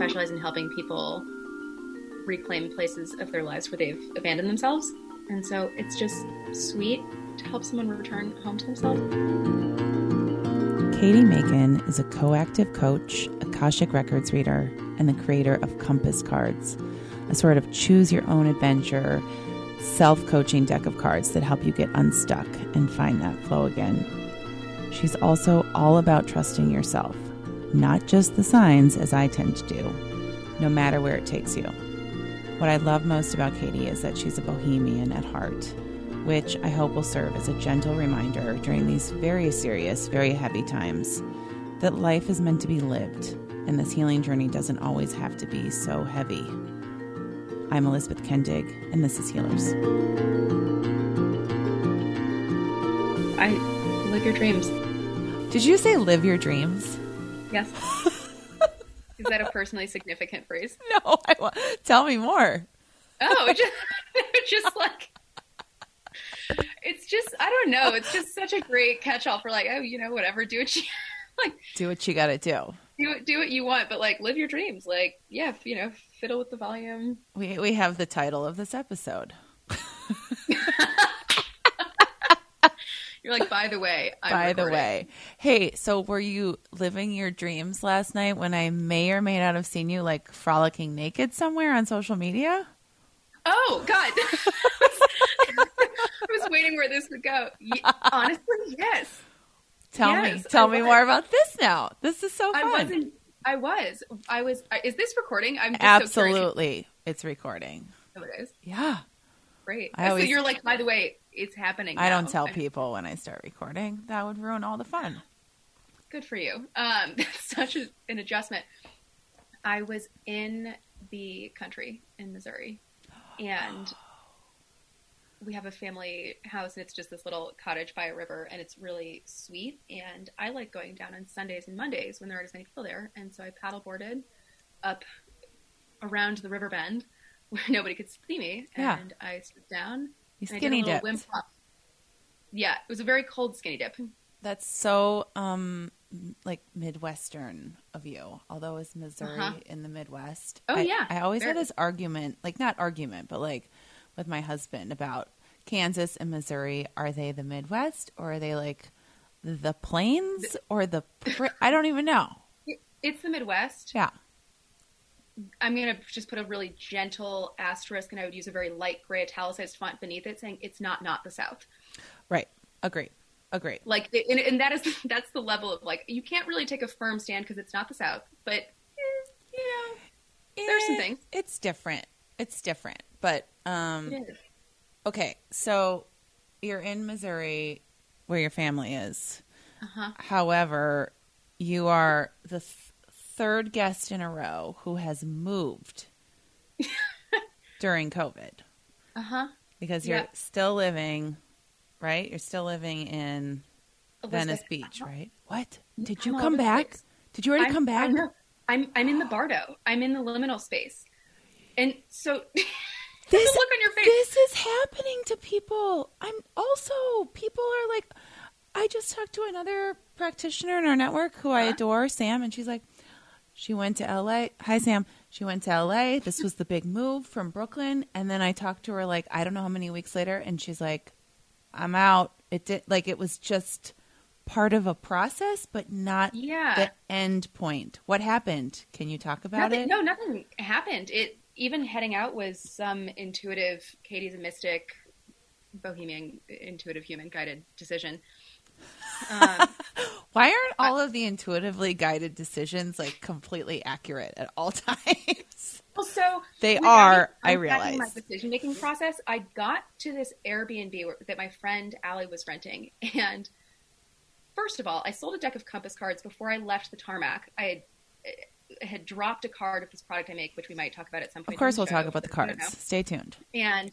specialize in helping people reclaim places of their lives where they've abandoned themselves. And so it's just sweet to help someone return home to themselves. Cady Macon is a coactive coach, Akashic Records reader, and the creator of Compass Cards, a sort of choose your own adventure, self coaching deck of cards that help you get unstuck and find that flow again. She's also all about trusting yourself, not just the signs, as I tend to do, no matter where it takes you. What I love most about Cady is that she's a bohemian at heart, which I hope will serve as a gentle reminder during these very serious, very heavy times that life is meant to be lived and this healing journey doesn't always have to be so heavy. I'm Elizabeth Kendig, and this is Healers. I live your dreams. Did you say live your dreams? Yes. Is that a personally significant phrase? No, I want. Tell me more. Oh, just, it's just like it's just I don't know. It's just such a great catch-all for like, oh, you know, whatever. Do what you like. Do what you got to do. Do do what you want, but like live your dreams. Like, yeah, you know, fiddle with the volume. We we have the title of this episode. You're like, by the way, I'm By the way, hey, so were you living your dreams last night when I may or may not have seen you like frolicking naked somewhere on social media? Oh God, I was waiting where this would go. Honestly, yes. Tell me, tell I me was. more about this now. This is so I fun. wasn't. I was. I was. Is this recording? I'm just So. Absolutely, it's recording. Oh, it is. Yeah, Great. I so always- you're like, by the way, it's happening. I don't tell I- people when I start recording. That would ruin all the fun. Good for you. Um, that's such a, an adjustment. I was in the country in Missouri, and we have a family house, and it's just this little cottage by a river, and it's really sweet. And I like going down on Sundays and Mondays when there aren't as many people there, and so I paddleboarded up around the river bend where nobody could see me, Yeah. and I stood down. You and I did a skinny dip. Yeah, it was a very cold skinny dip. That's so um like Midwestern of you. Although is Missouri Uh-huh. in the Midwest? Oh, I- yeah. I always had this argument, like not argument, but like with my husband about Kansas and Missouri. Are they the Midwest or are they like the plains or the? Pri- I don't even know. It's the Midwest. Yeah. I'm going to just put a really gentle asterisk and I would use a very light gray italicized font beneath it saying it's not not the South. Right. Agree. Agree. Like, and, and that is, that's the level of like, you can't really take a firm stand because it's not the South, but, eh, you know, There's some things. It's different. It's different. But um okay, so you're in Missouri where your family is. Uh-huh. However, you are the th- third guest in a row who has moved during COVID Uh-huh. because you're Yeah. still living, right? You're still living in Venice Beach, I'm- right? What? Did I'm you come back? Did you already I'm- come back? I'm, I'm, I'm in the Bardo. I'm in the liminal space. And so, This, look on your face. this is happening to people. I'm also people are like I just talked to another practitioner in our network who I Huh? adore, Sam, and she's like she went to LA. Hi Sam. She went to LA. This was the big move from Brooklyn and then I talked to her like I don't know how many weeks later and she's like I'm out. It did like it was just part of a process but not Yeah. the end point. What happened? Can you talk about nothing, it? No, nothing happened. It even heading out was some intuitive. Cady's a mystic, bohemian, intuitive human guided decision. Um, Why aren't all of the intuitively guided decisions like completely accurate at all times? well, so They are, I realize. my decision making process. I got to this Airbnb where, that my friend Allie was renting, and first of all, I sold a deck of compass cards before I left the tarmac. I had, had dropped a card of this product I make, which we might talk about at some point. Of course, we'll talk about the cards. Stay tuned. and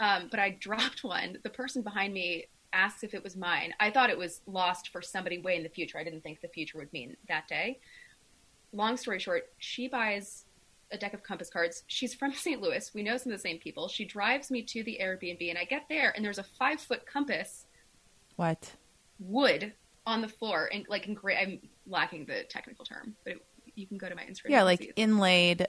um, but I dropped one. The person behind me asked if it was mine. I thought it was lost for somebody way in the future. I didn't think the future would mean that day. Long story short, she buys a deck of compass cards. She's from St. Louis. We know some of the same people. She drives me to the Airbnb, and I get there, and there's a five foot compass What? wood on the floor, and like in gray. I'm lacking the technical term, but it, you can go to my Instagram. Yeah, like see inlaid.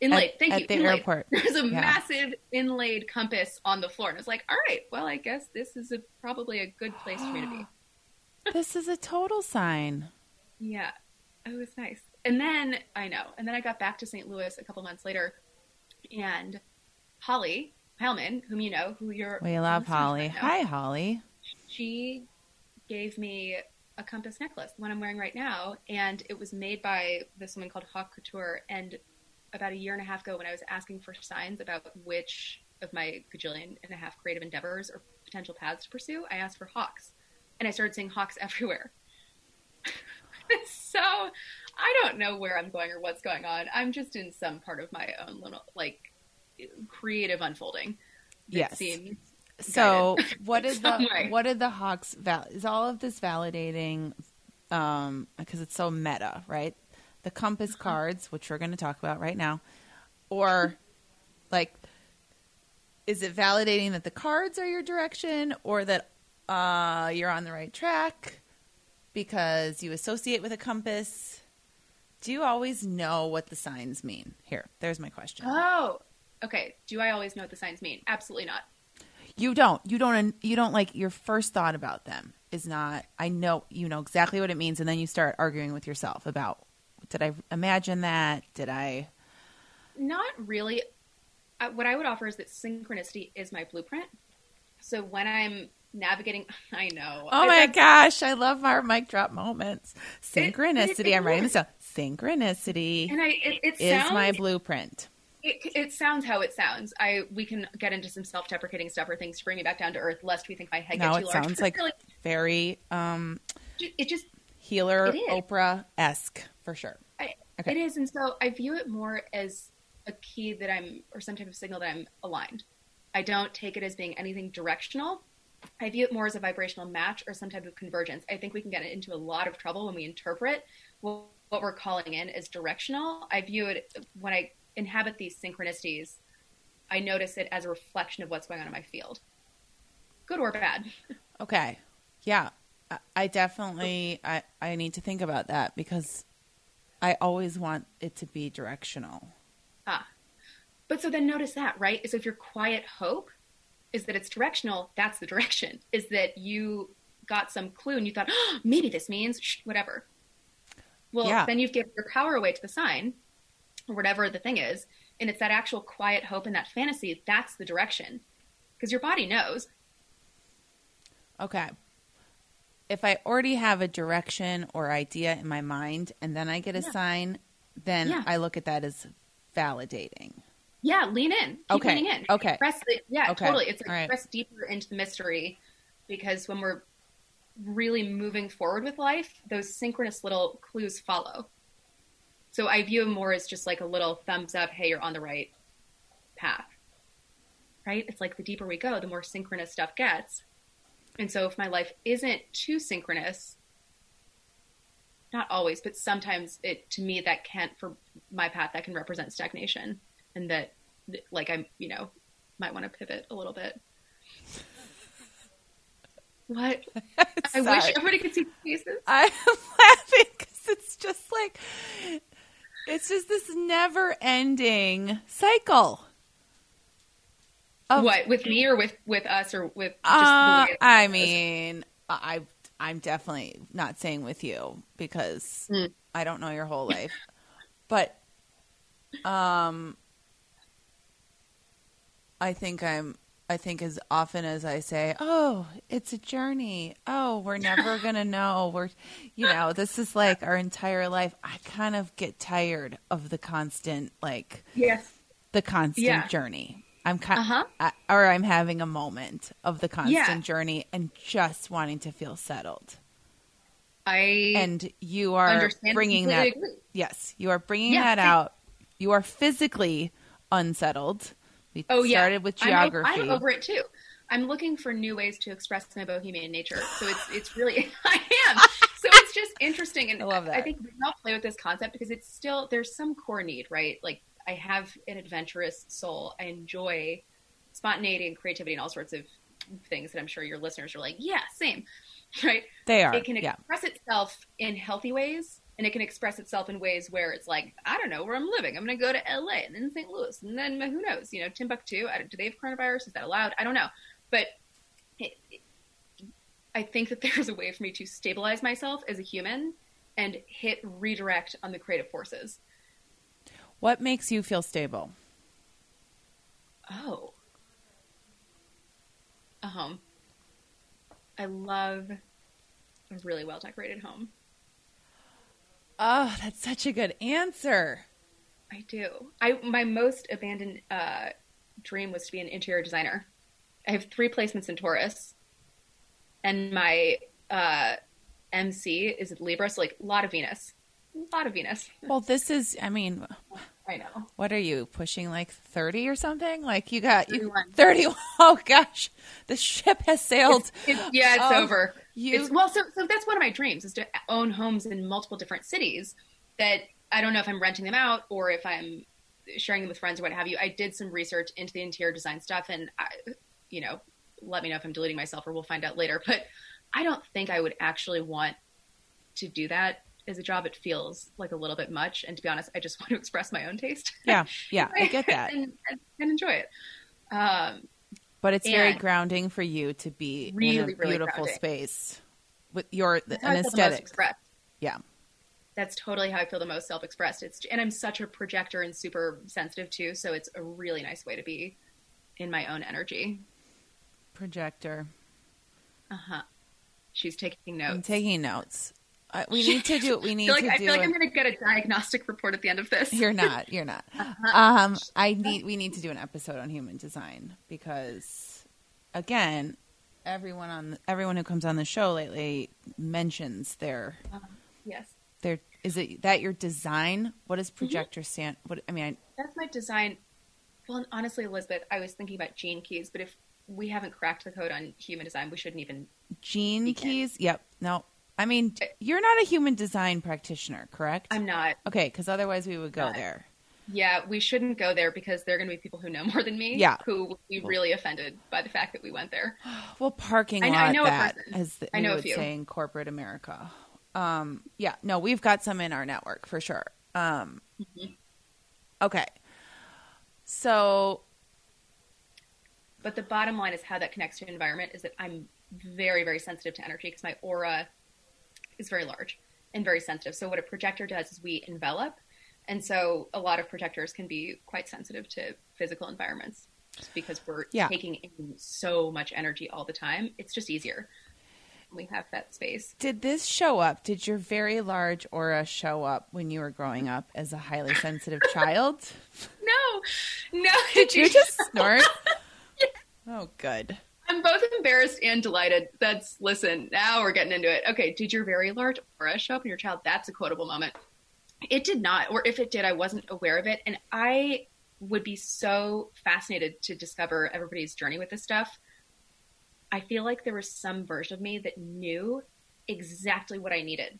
Inlaid. at- Thank at you. the inlaid. airport. There's a Yeah. massive inlaid compass on the floor, and I was like, all right, well, I guess this is a, probably a good place for me to be. This is a total sign. Yeah, oh, it was nice. And then I know, and then I got back to St. Louis a couple months later, and Holly Heilman, whom you know, who you're We love Holly. Hi, Holly. she gave me a compass necklace, the one I'm wearing right now, and it was made by this woman called Hawk Couture. And about a year and a half ago, when I was asking for signs about which of my gajillion and a half creative endeavors or potential paths to pursue, I asked for hawks, and I started seeing hawks everywhere. so I don't know where I'm going or what's going on. I'm just in some part of my own little like creative unfolding. Yes. seems So, what is the way. what did the Hawks val- is all of this validating um because it's so meta, right? The compass cards, which we're going to talk about right now, or like is it validating that the cards are your direction or that uh you're on the right track because you associate with a compass? Do you always know what the signs mean? Here, there's my question. Oh, okay. Do I always know what the signs mean? Absolutely not. You don't. You don't. You don't like your first thought about them is not. I know you know exactly what it means, and then you start arguing with yourself about did I imagine that? Did I? Not really. I, what I would offer is that synchronicity is my blueprint. So when I'm navigating, I know. Oh my gosh! I love our mic drop moments. Synchronicity. it- it I'm writing this down. Synchronicity And I, it, it is sounds, my blueprint. it, it sounds how it sounds. I we can get into some self-deprecating stuff or things to bring me back down to earth, lest we think my head No, gets it large. sounds like really, very um it just healer Oprah esque for sure. I, Okay. It is, and so I view it more as a key that I'm, or some type of signal that I'm aligned. I don't take it as being anything directional. I view it more as a vibrational match or some type of convergence. I think we can get into a lot of trouble when we interpret what, what we're calling in as directional. I view it when I inhabit these synchronicities. I notice it as a reflection of what's going on in my field, good or bad. Okay. Yeah. I- definitely I, I need to think about that because I always want it to be directional. Ah. But so then notice that, right? So if your quiet hope is that it's directional, that's the direction. Is that you got some clue and you thought, oh, maybe this means shh, whatever. Well, Yeah. then you've given your power away to the sign or whatever the thing is. And it's that actual quiet hope and that fantasy that's the direction. Because your body knows. Okay. If I already have a direction or idea in my mind and then I get a Yeah. sign, then Yeah. I look at that as validating. Yeah, lean in. Keep Okay, leaning in. okay. Press the, yeah, Okay, totally. It's like right. press deeper into the mystery because when we're really moving forward with life, those synchronous little clues follow. So I view them more as just like a little thumbs up, hey, you're on the right path. Right? It's like the deeper we go, the more synchronous stuff gets. And so if my life isn't too synchronous, not always, but sometimes it to me that can't for my path that can represent stagnation and that like I'm, you know, might want to pivot a little bit. What? I wish everybody could see faces. I'm laughing because it's just like it's just this never-ending cycle. Of- What with me or with with us or with just Uh, I mean, I I'm definitely not saying with you because Mm. I don't know your whole life, but um, I think I'm. I think as often as I say, "Oh, it's a journey. Oh, we're never gonna know. We're, you know, this is like our entire life." I kind of get tired of the constant, like yes, the constant Yeah. journey. I'm kind, Uh-huh. I, or I'm having a moment of the constant Yeah. journey and just wanting to feel settled. I And you are bringing that. agree. Yes, you are bringing Yeah, that same. out. You are physically unsettled. We Oh yeah, started with I'm geography. I'm, over it too. I'm looking for new ways to express my bohemian nature. So it's it's really I am. So it's just interesting, and I love that. I think we can all play with this concept because it's still there's some core need, right? Like I have an adventurous soul. I enjoy spontaneity and creativity and all sorts of things that I'm sure your listeners are like, yeah, same, right? they are. It can yeah. express itself in healthy ways and it can express itself in ways where it's like I don't know where I'm living. I'm going to go to L.A. and then St. Louis and then who knows? You know, Timbuktu. do they have coronavirus? Is that allowed? I don't know, but it, it, I think that there's a way for me to stabilize myself as a human and hit redirect on the creative forces. What makes you feel stable? Oh, a home. I love a really well decorated home. Oh, that's such a good answer. I do. I my most abandoned uh, dream was to be an interior designer. I have three placements in Taurus, and my uh, MC is Libra, so like a lot of Venus, a lot of Venus. Well, this is. I mean, I know. What are you pushing like 30 or something? Like you got you 30 Oh gosh. The ship has sailed. It's, it's, yeah, it's oh, over. You... It's, well, so so that's one of my dreams is to own homes in multiple different cities that I don't know if I'm renting them out or if I'm sharing them with friends or what have you. I did some research into the interior design stuff and I, you know, let me know if I'm deleting myself or we'll find out later, but I don't think I would actually want to do that as a job, it feels like a little bit much. And to be honest, I just want to express my own taste. Yeah, yeah, I get that and, and, enjoy it. Um, but it's very grounding for you to be really, in a really beautiful grounding. space with your That's an aesthetic. Yeah, that's totally how I feel the most self-expressed. It's and I'm such a projector and super sensitive too, so it's a really nice way to be in my own energy. Projector. Uh huh. She's taking notes. I'm taking notes. Uh, we need to do. what We need like, to I do. I feel like i am going to get a diagnostic report at the end of this. You're not. You're not. Uh-huh. Um, I need. We need to do an episode on human design because, again, everyone on everyone who comes on the show lately mentions their. Uh, yes. Their is it that your design? What does mm-hmm. projector mm-hmm. stand? What I mean. I, That's my design. Well, honestly, Elizabeth, I was thinking about gene keys, but if we haven't cracked the code on human design, we shouldn't even. Gene begin. keys. Yep. No, I mean, you're not a human design practitioner, correct? I'm not. Okay, because otherwise we would go not. there. Yeah, we shouldn't go there because there are going to be people who know more than me. Yeah, who will be really offended by the fact that we went there. well, parking lot. I know that, as the, I know would a few. say in corporate America. Um, yeah, no, we've got some in our network for sure. Um, mm-hmm. Okay, so. But the bottom line is how that connects to environment is that I'm very, very sensitive to energy because my aura is very large and very sensitive. So what a projector does is we envelop, and so a lot of projectors can be quite sensitive to physical environments because we're yeah. taking in so much energy all the time. It's just easier. We have that space. Did this show up? Did your very large aura show up when you were growing up as a highly sensitive child? No, no. Did you just snort? yeah. Oh, good. I'm both embarrassed and delighted. That's listen. Now we're getting into it. Okay, did your very large aura show up in your child? That's a quotable moment. It did not, or if it did, I wasn't aware of it, and I would be so fascinated to discover everybody's journey with this stuff. I feel like there was some version of me that knew exactly what I needed.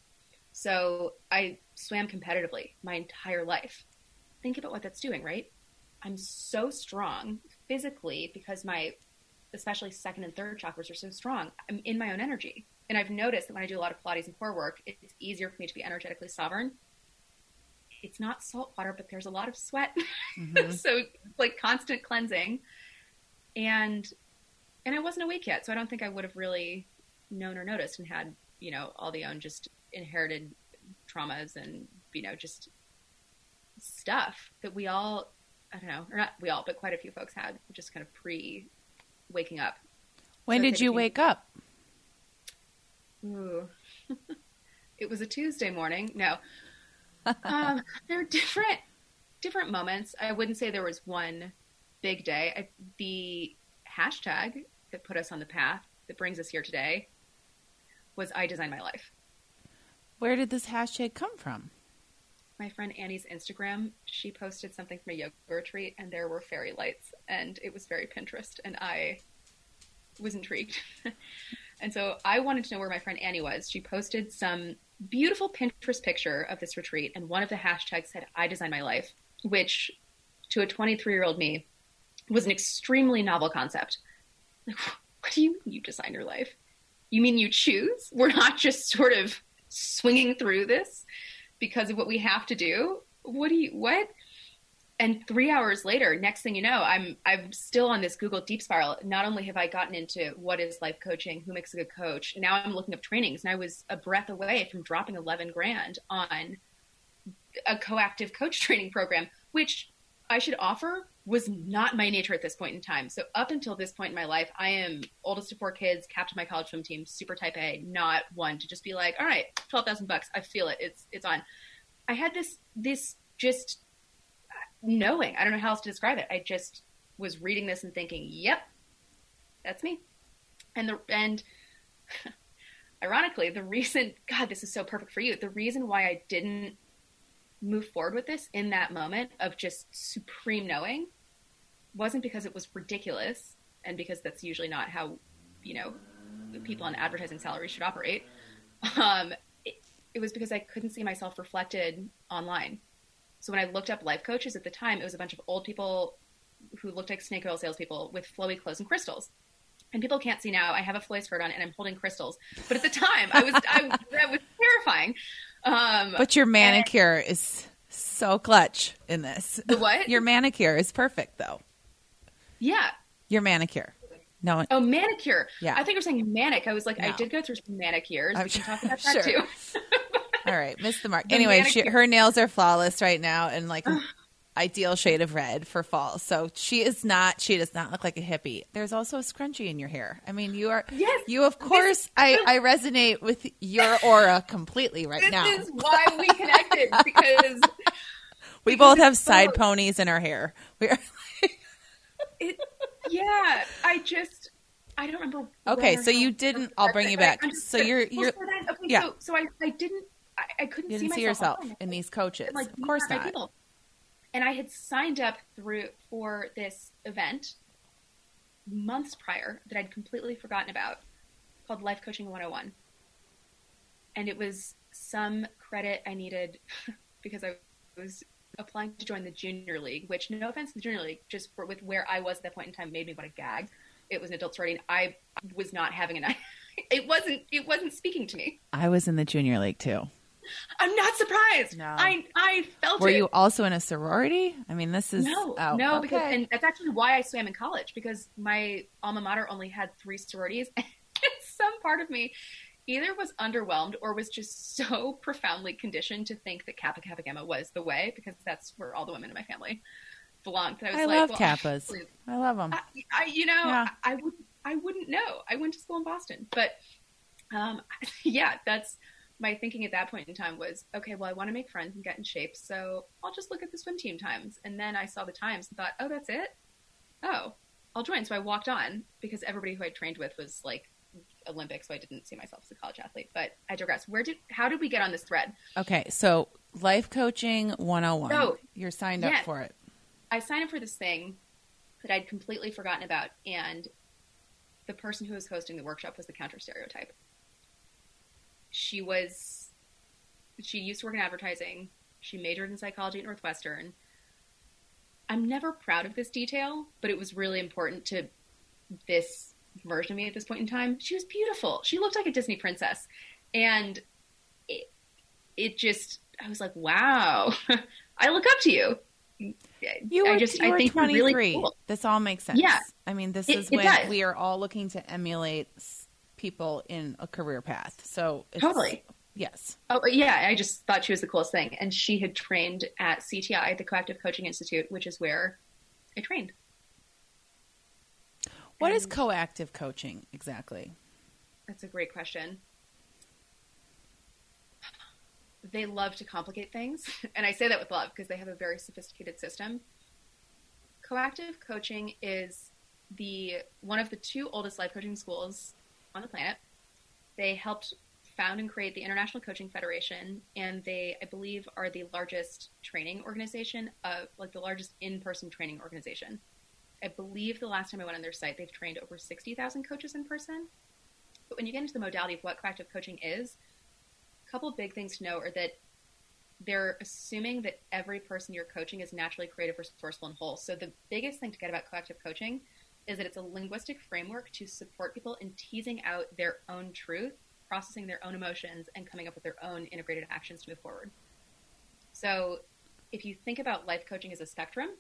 So I swam competitively my entire life. Think about what that's doing, right? I'm so strong physically because my especially second and third chakras are so strong. I'm in my own energy. And I've noticed that when I do a lot of Pilates and core work, it's easier for me to be energetically sovereign. It's not salt water, but there's a lot of sweat. Mm-hmm. so like constant cleansing. And and I wasn't awake yet, so I don't think I would have really known or noticed and had, you know, all the own just inherited traumas and, you know, just stuff that we all I don't know, or not we all, but quite a few folks had just kind of pre waking up. When so did you wake up? Ooh. it was a Tuesday morning. No. um, there are different different moments. I wouldn't say there was one big day. I, the hashtag that put us on the path that brings us here today was I design my life. Where did this hashtag come from? My friend Annie's Instagram. She posted something from a yoga retreat, and there were fairy lights, and it was very Pinterest, and I was intrigued. and so I wanted to know where my friend Annie was. She posted some beautiful Pinterest picture of this retreat, and one of the hashtags said, I design my life, which to a 23 year old me was an extremely novel concept. Like, what do you mean you design your life? You mean you choose? We're not just sort of swinging through this. Because of what we have to do. What do you what? And three hours later, next thing you know, I'm I'm still on this Google deep spiral. Not only have I gotten into what is life coaching, who makes a good coach, now I'm looking up trainings, and I was a breath away from dropping eleven grand on a coactive coach training program, which I should offer was not my nature at this point in time. So up until this point in my life, I am oldest of four kids, captain my college swim team, super type A, not one to just be like, all right, twelve thousand bucks, I feel it, it's it's on. I had this this just knowing. I don't know how else to describe it. I just was reading this and thinking, yep, that's me. And the and ironically, the reason God, this is so perfect for you. The reason why I didn't move forward with this in that moment of just supreme knowing wasn't because it was ridiculous and because that's usually not how you know people on advertising salaries should operate um, it, it was because i couldn't see myself reflected online so when i looked up life coaches at the time it was a bunch of old people who looked like snake oil salespeople with flowy clothes and crystals and people can't see now i have a flowy skirt on and i'm holding crystals but at the time i was I, that was terrifying um, but your manicure and, is so clutch in this. The what? Your manicure is perfect, though. Yeah. Your manicure. No. Oh, manicure. Yeah. I think you're saying manic. I was like, no. I did go through some manicures. I'm we can talk about that too. All right, miss the mark. The anyway, she, her nails are flawless right now, and like ideal shade of red for fall. So she is not. She does not look like a hippie. There's also a scrunchie in your hair. I mean, you are. Yes. You of course. This, I I resonate with your aura completely right this now. This is why we connected because we because both have side ponies in our hair. We are. It, yeah, I just. I don't remember. Okay, so you didn't. I'll bring you back. So you're you're. Well, so okay, yeah. So, so I I didn't. I, I couldn't you didn't see, see yourself in these coaches. Like, of course not. People and I had signed up through for this event months prior that I'd completely forgotten about called Life Coaching 101. And it was some credit I needed because I was applying to join the junior league, which no offense to the junior league, just for, with where I was at that point in time made me want to gag. It was an adult sorority and I was not having a night. it wasn't it wasn't speaking to me. I was in the junior league too. I'm not surprised. No. I I felt it Were it. you also in a sorority? I mean, this is no, oh, no, okay. because and that's actually why I swam in college because my alma mater only had three sororities, and some part of me either was underwhelmed or was just so profoundly conditioned to think that Kappa Kappa Gamma was the way because that's where all the women in my family belonged. I, was I like, love well, Kappas. I love them. I, I you know, yeah. I, I would I wouldn't know. I went to school in Boston, but um, yeah, that's my thinking at that point in time was, okay, well, I want to make friends and get in shape, so I'll just look at the swim team times. And then I saw the times and thought, oh, that's it. Oh, I'll join. So I walked on because everybody who I trained with was like Olympic, so I didn't see myself as a college athlete. But I digress. Where did how did we get on this thread? Okay, so life coaching 101. Oh, you're signed up for it. I signed up for this thing that I'd completely forgotten about, and the person who was hosting the workshop was the counter stereotype she was she used to work in advertising. She majored in psychology at Northwestern. I'm never proud of this detail, but it was really important to this version of me at this point in time. She was beautiful. She looked like a Disney princess. And it, it just, I was like, wow, I look up to you. You were, I just, you I think 23. Really cool. This all makes sense. Yeah. I mean, this it, is when we are all looking to emulate people in a career path. So totally. Yes. Oh uh, yeah, I just thought she was the coolest thing, and she had trained at CTI, the Coactive Coaching Institute, which is where I trained. What and is coactive coaching exactly? That's a great question. They love to complicate things, and I say that with love because they have a very sophisticated system. Coactive coaching is the one of the two oldest life coaching schools on the planet. They helped found and create the International Coaching Federation, and they, I believe, are the largest training organization, uh, like the largest in-person training organization. I believe the last time I went on their site, they've trained over 60,000 coaches in person. But when you get into the modality of what coactive coaching is, a couple big things to know are that they're assuming that every person you're coaching is naturally creative, resourceful, and whole. So the biggest thing to get about coactive coaching is that it's a linguistic framework to support people in teasing out their own truth, processing their own emotions, and coming up with their own integrated actions to move forward. So if you think about life coaching as a spectrum,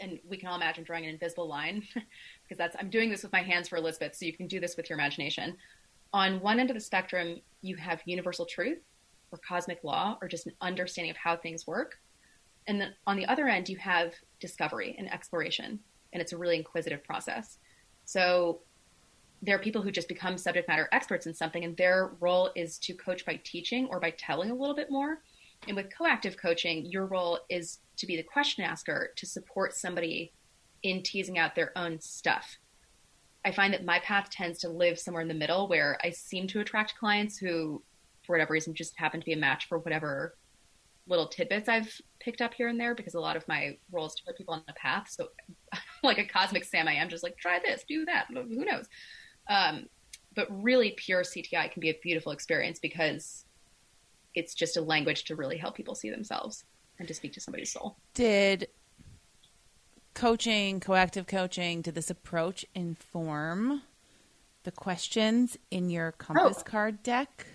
and we can all imagine drawing an invisible line because that's I'm doing this with my hands for Elizabeth, so you can do this with your imagination. On one end of the spectrum, you have universal truth or cosmic law or just an understanding of how things work. And then on the other end, you have discovery and exploration, and it's a really inquisitive process. So there are people who just become subject matter experts in something, and their role is to coach by teaching or by telling a little bit more. And with coactive coaching, your role is to be the question asker to support somebody in teasing out their own stuff. I find that my path tends to live somewhere in the middle where I seem to attract clients who, for whatever reason, just happen to be a match for whatever little tidbits I've picked up here and there because a lot of my roles to put people on the path. So, like a cosmic Sam, I am just like, try this, do that. Who knows? Um, but really, pure CTI can be a beautiful experience because it's just a language to really help people see themselves and to speak to somebody's soul. Did coaching, coactive coaching, did this approach inform the questions in your compass oh. card deck?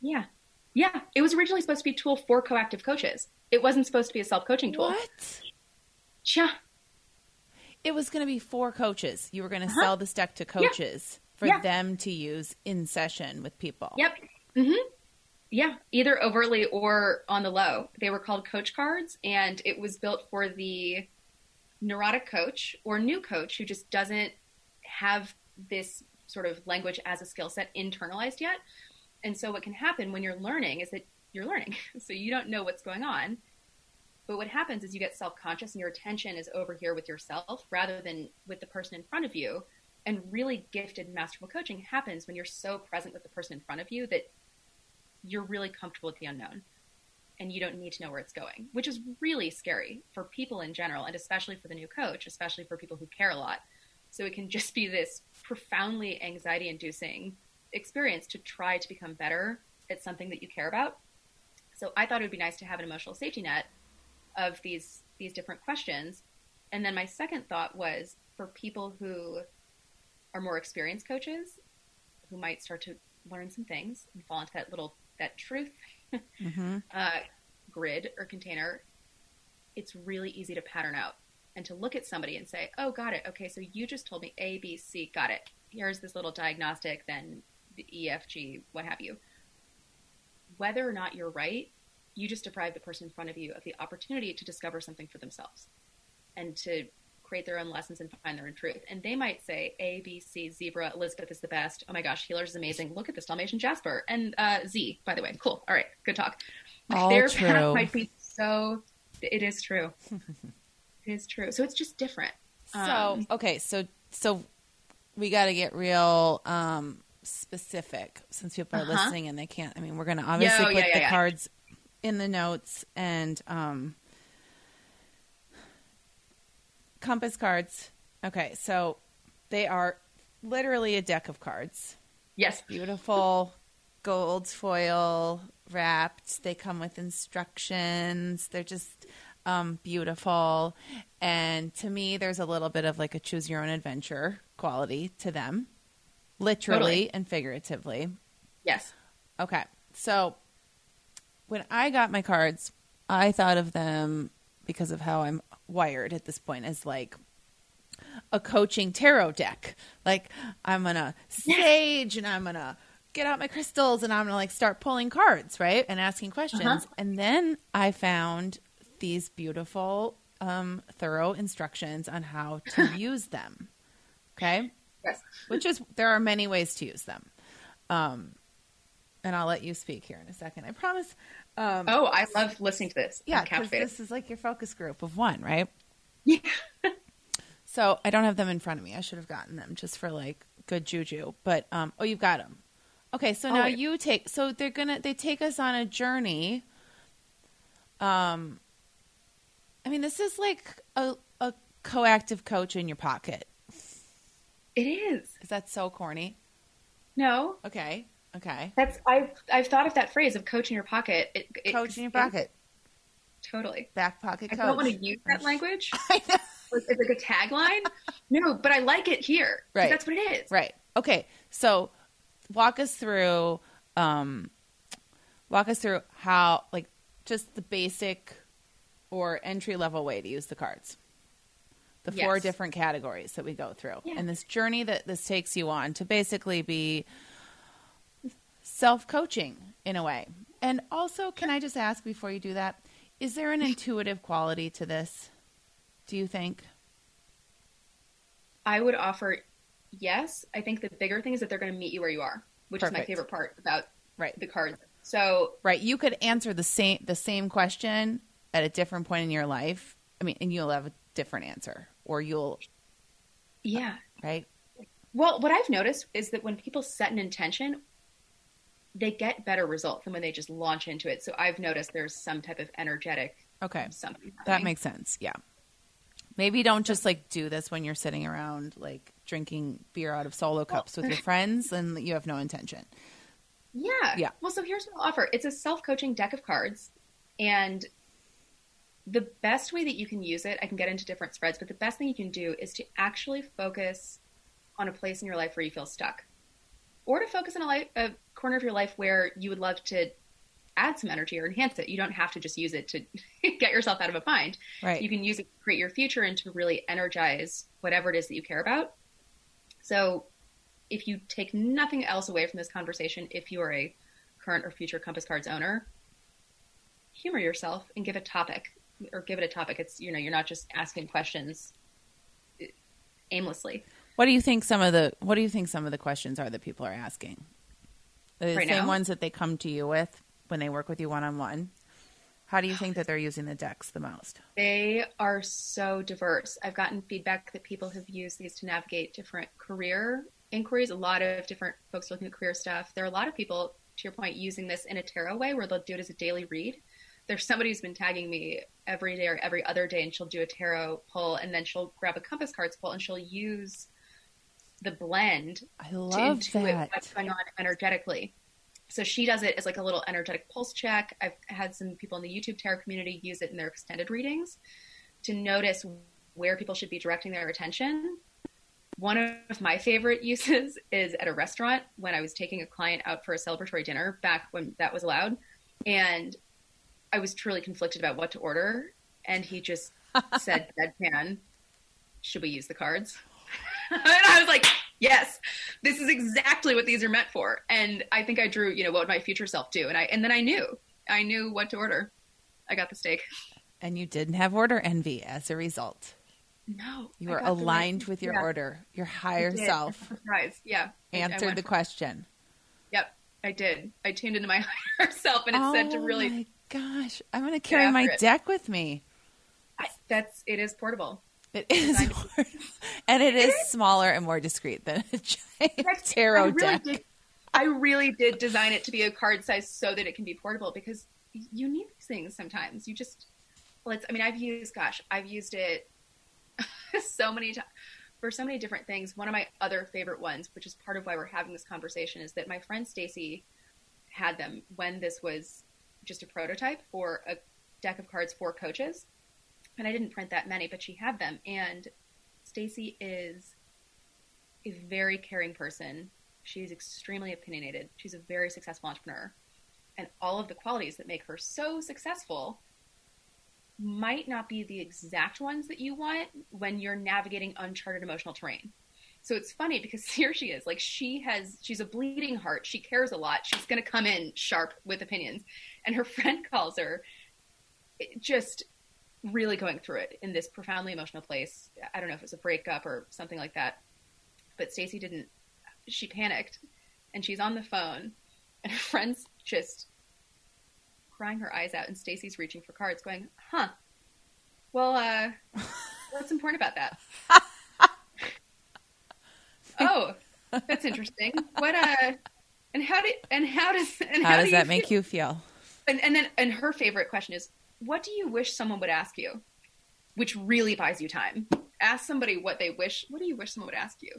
Yeah. Yeah. It was originally supposed to be a tool for coactive coaches. It wasn't supposed to be a self coaching tool. What? Yeah. It was going to be for coaches. You were going to uh-huh. sell this deck to coaches yeah. for yeah. them to use in session with people. Yep. Mm-hmm. Yeah, either overtly or on the low. They were called coach cards, and it was built for the neurotic coach or new coach who just doesn't have this sort of language as a skill set internalized yet. And so, what can happen when you're learning is that you're learning. so, you don't know what's going on. But what happens is you get self conscious and your attention is over here with yourself rather than with the person in front of you. And really gifted masterful coaching happens when you're so present with the person in front of you that you're really comfortable with the unknown and you don't need to know where it's going, which is really scary for people in general, and especially for the new coach, especially for people who care a lot. So it can just be this profoundly anxiety inducing experience to try to become better at something that you care about. So I thought it would be nice to have an emotional safety net of these these different questions. And then my second thought was for people who are more experienced coaches who might start to learn some things and fall into that little that truth mm-hmm. uh, grid or container, it's really easy to pattern out and to look at somebody and say, "Oh, got it. Okay, so you just told me A, B, C. Got it. Here's this little diagnostic. Then the E, F, G, what have you." Whether or not you're right, you just deprive the person in front of you of the opportunity to discover something for themselves and to create their own lessons and find their own truth. And they might say A, B, C, zebra, Elizabeth is the best. Oh my gosh, healers is amazing. Look at this Dalmatian Jasper and uh, Z. By the way, cool. All right, good talk. All their true. path might be so. It is true. it is true. So it's just different. So um, okay, so so we got to get real um, specific since people are uh-huh. listening and they can't. I mean, we're going to obviously put yeah, yeah, the cards in the notes and um, compass cards. Okay, so they are literally a deck of cards. Yes. Beautiful gold foil wrapped. They come with instructions. They're just um, beautiful. And to me, there's a little bit of like a choose your own adventure quality to them, literally totally. and figuratively. Yes. Okay. So when I got my cards, I thought of them because of how I'm wired at this point as like a coaching tarot deck. Like I'm gonna sage and I'm gonna get out my crystals and I'm gonna like start pulling cards, right? And asking questions. Uh-huh. And then I found these beautiful, um, thorough instructions on how to use them. Okay. Yes. Which is there are many ways to use them. Um, and I'll let you speak here in a second. I promise. Um, oh, I love listening to this. Yeah, because this is like your focus group of one, right? Yeah. so I don't have them in front of me. I should have gotten them just for like good juju. But um, oh, you've got them. Okay, so oh, now you take. So they're gonna they take us on a journey. Um, I mean, this is like a a coactive coach in your pocket. It is. Is that so corny? No. Okay. Okay. That's I've I've thought of that phrase of coach in your pocket. It, it, coach in your pocket. totally. Back pocket coach. I don't want to use that language. I know. It's like a tagline. no, but I like it here. Right. That's what it is. Right. Okay. So walk us through um walk us through how like just the basic or entry level way to use the cards. The four different categories that we go through. Yeah. And this journey that this takes you on to basically be self coaching in a way. And also, can I just ask before you do that, is there an intuitive quality to this? Do you think? I would offer yes. I think the bigger thing is that they're going to meet you where you are, which is my favorite part about Right. the cards. So Right. You could answer the same the same question at a different point in your life. I mean, and you'll have a different answer, or you'll yeah. right. Well, what I've noticed is that when people set an intention, they get better results than when they just launch into it. So I've noticed there's some type of energetic Okay, something. that makes sense. Yeah. Maybe don't just like do this when you're sitting around like drinking beer out of solo cups with your friends and you have no intention. Yeah. Yeah. Well, so here's what I'll offer. It's a self-coaching deck of cards, and the best way that you can use it, I can get into different spreads, but the best thing you can do is to actually focus on a place in your life where you feel stuck, or to focus on a, life, a corner of your life where you would love to add some energy or enhance it. You don't have to just use it to get yourself out of a bind. Right. You can use it to create your future and to really energize whatever it is that you care about. So, if you take nothing else away from this conversation, if you are a current or future Compass Cards owner, humor yourself and give a topic or give it a topic. It's, you know, you're not just asking questions aimlessly. What do you think some of the What do you think some of the questions are that people are asking? Are the Right same now? ones that they come to you with when they work with you one on one. How do you think that they're using the decks the most? They are so diverse. I've gotten feedback that people have used these to navigate different career inquiries. A lot of different folks looking at career stuff. There are a lot of people, to your point, using this in a tarot way where they'll do it as a daily read. There's somebody who's been tagging me every day or every other day, and she'll do a tarot pull, and then she'll grab a compass cards pull, and she'll use the blend I to intuit that. what's going on energetically. So she does it as like a little energetic pulse check. I've had some people in the YouTube tarot community use it in their extended readings to notice where people should be directing their attention. One of my favorite uses is at a restaurant when I was taking a client out for a celebratory dinner back when that was allowed. And I was truly conflicted about what to order. And he just said, deadpan, should we use the cards? and I was like, yes, this is exactly what these are meant for. And I think I drew, you know, what would my future self do? And I, and then I knew, I knew what to order. I got the steak. And you didn't have order envy as a result. No, You were right- aligned with your yeah, order. Your higher self Surprise. Yeah. Answered the question. Yep, I did. I tuned into my higher self, and it said to Oh really. my gosh, I'm going to carry my it. deck with me. I, that's it is portable. It is, more- and it is smaller and more discreet than a giant That's- tarot I really deck. Did, I really did design it to be a card size so that it can be portable because you need these things sometimes. You just, let's. I mean, I've used, gosh, I've used it so many times for so many different things. One of my other favorite ones, which is part of why we're having this conversation, is that my friend Stacy had them when this was just a prototype for a deck of cards for coaches. And I didn't print that many, but she had them. And Stacy is a very caring person. She's extremely opinionated. She's a very successful entrepreneur. And all of the qualities that make her so successful might not be the exact ones that you want when you're navigating uncharted emotional terrain. So it's funny because here she is. Like she has she's a bleeding heart. She cares a lot. She's going to come in sharp with opinions. And her friend calls her just really going through it in this profoundly emotional place. I don't know if it was a breakup or something like that. But Stacy didn't she panicked and she's on the phone and her friend's just crying her eyes out and Stacy's reaching for cards going, "Huh. Well, uh what's important about that?" oh, that's interesting. What uh and how did and how does and How do does that make you feel? And, and then and her favorite question is, "What do you wish someone would ask you?" Which really buys you time. Ask somebody what they wish. What do you wish someone would ask you?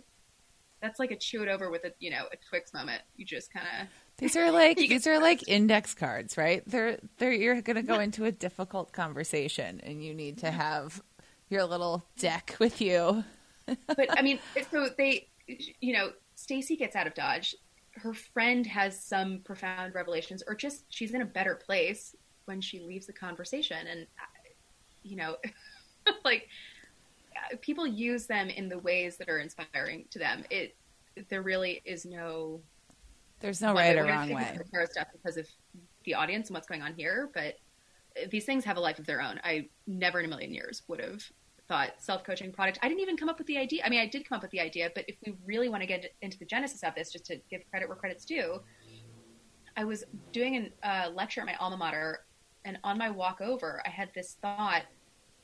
That's like a chew it over with a you know a Twix moment. You just kind of These are like these are like index cards, right? They're they're you're going to go into a difficult conversation and you need to have your little deck with you. but I mean, so they, you know, Stacy gets out of Dodge. Her friend has some profound revelations, or just she's in a better place. When she leaves the conversation. And you know like people use them in the ways that are inspiring to them. It there really is no there's no right or wrong way. stuff because of the audience and what's going on here but these things have a life of their own. I never in a million years would have thought self-coaching product i didn't even come up with the idea. I mean i did come up with the idea but if we really want to get into the genesis of this just to give credit where credit's due i was doing a uh, lecture at my alma mater and on my walk over i had this thought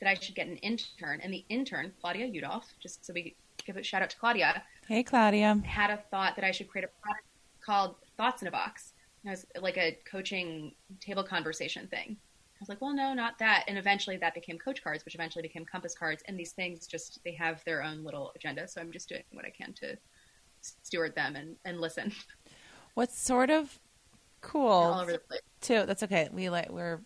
that i should get an intern and the intern claudia udolph just so we give a shout out to claudia hey claudia had a thought that i should create a product called thoughts in a box it was like a coaching table conversation thing I was like, well, no, not that. And eventually that became coach cards, which eventually became compass cards. And these things just, they have their own little agenda. So I'm just doing what I can to steward them and, and listen. What's sort of cool all over the place too. That's okay. We like, we're,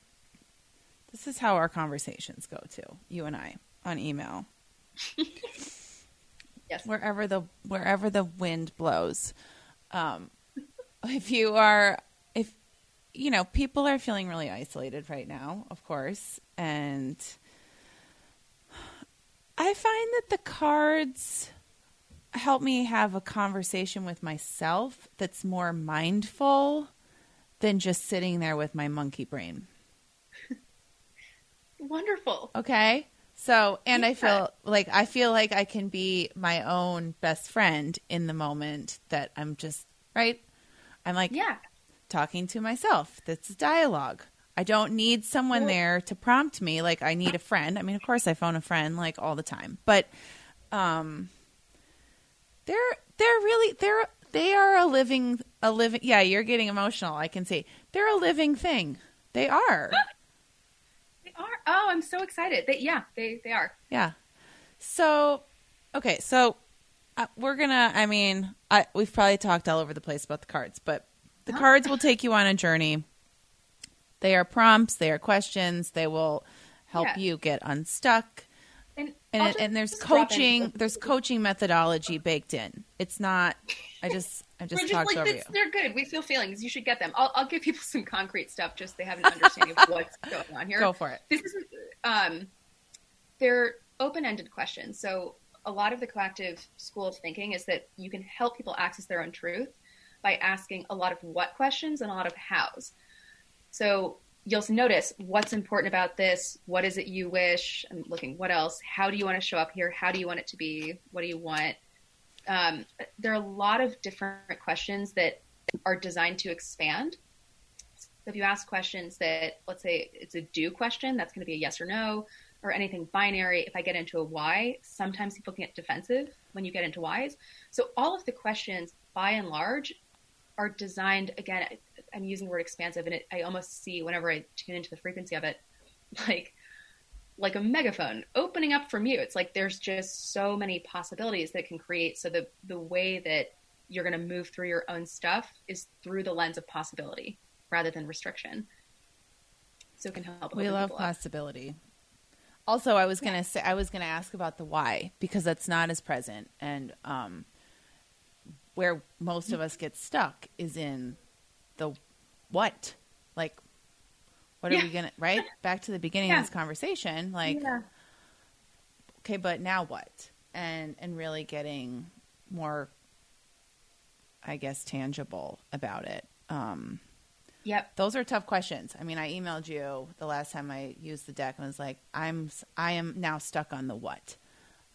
this is how our conversations go too. You and I on email. yes. Wherever the, wherever the wind blows. Um, if you are if you know, people are feeling really isolated right now, of course. And I find that the cards help me have a conversation with myself that's more mindful than just sitting there with my monkey brain. Wonderful. Okay. So, and yeah. I feel like I feel like I can be my own best friend in the moment that I'm just right. I'm like, yeah, talking to myself. That's dialogue. I don't need someone there to prompt me like I need a friend. I mean, of course I phone a friend like all the time. But um they're they're really they're they are a living a living yeah, you're getting emotional, I can see. They're a living thing. They are. are. Oh, I'm so excited. They yeah, they they are. Yeah. So okay, so uh, we're gonna. I mean, I, we've probably talked all over the place about the cards, but the cards will take you on a journey. They are prompts, they are questions, they will help yeah. you get unstuck. And and, just, and there's coaching, there's coaching methodology baked in. It's not I just I just, just like. They're good. We feel feelings. You should get them. I'll, I'll give people some concrete stuff just so they have an understanding of what's going on here. Go for it. This is um, they're open-ended questions. So a lot of the coactive school of thinking is that you can help people access their own truth by asking a lot of what questions and a lot of hows. So you'll notice what's important about this. What is it you wish? I'm looking. What else? How do you want to show up here? How do you want it to be? What do you want? Um, there are a lot of different questions that are designed to expand. So if you ask questions that, let's say it's a do question, that's going to be a yes or no, or anything binary. If I get into a why, sometimes people get defensive when you get into whys. So all of the questions, by and large, are designed again. I'm using the word expansive, and it, I almost see whenever I tune into the frequency of it, like like a megaphone opening up from you. It's like there's just so many possibilities that can create. So the the way that you're going to move through your own stuff is through the lens of possibility rather than restriction. So it can help. We love possibility. Up. Also, I was yeah. gonna say I was gonna ask about the why because that's not as present, and um, where most of us get stuck is in the what what yeah. are we gonna right back to the beginning yeah. of this conversation like yeah. okay but now what and and really getting more i guess tangible about it um yep those are tough questions i mean i emailed you the last time i used the deck and was like i'm i am now stuck on the what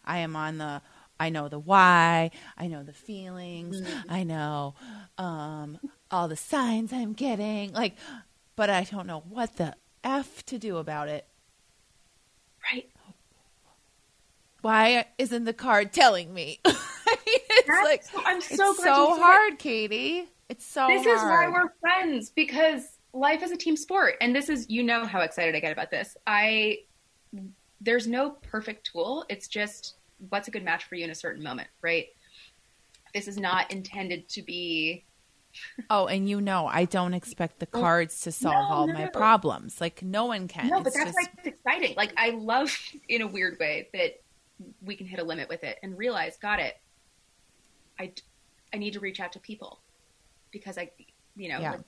i am on the I know the why, I know the feelings, mm-hmm. I know um, all the signs I'm getting, like, but I don't know what the f to do about it. Right. Why isn't the card telling me? I mean, it's That's, like I'm so it's so hard, it. Cady. It's so. This hard. is why we're friends because life is a team sport, and this is you know how excited I get about this. I there's no perfect tool. It's just what's a good match for you in a certain moment, right? This is not intended to be. Oh, and you know, I don't expect the cards to solve no, all no, my no. problems. Like no one can. No, but that's just... why it's exciting. Like I love, in a weird way, that we can hit a limit with it and realize, got it. I, I need to reach out to people because I, you know, yeah. like,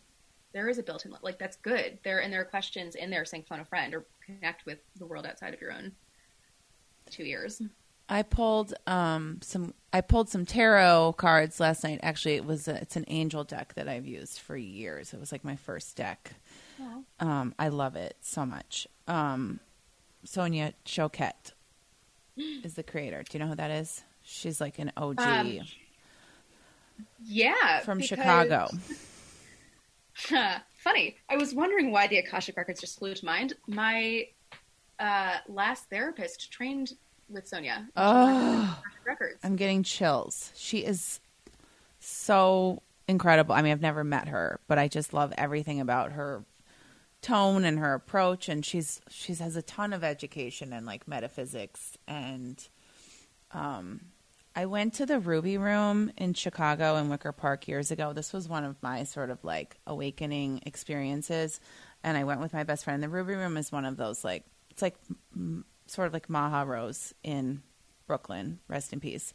there is a built-in like that's good. There and there are questions in there saying phone a friend or connect with the world outside of your own two ears. I pulled um, some. I pulled some tarot cards last night. Actually, it was a, it's an angel deck that I've used for years. It was like my first deck. Um, I love it so much. Um, Sonia Choquette is the creator. Do you know who that is? She's like an OG Um, Yeah, from because- Chicago. Funny. I was wondering why the Akashic records just flew to mind. My uh, last therapist trained with Sonia. She worked with Oh, records. I'm getting chills. She is so incredible. I mean, I've never met her, but I just love everything about her tone and her approach and she's she's has a ton of education in like metaphysics and um I went to the Ruby Room in Chicago in Wicker Park years ago. This was one of my sort of like awakening experiences and I went with my best friend. The Ruby Room is one of those like it's like sort of like Maha Rose in Brooklyn, rest in peace.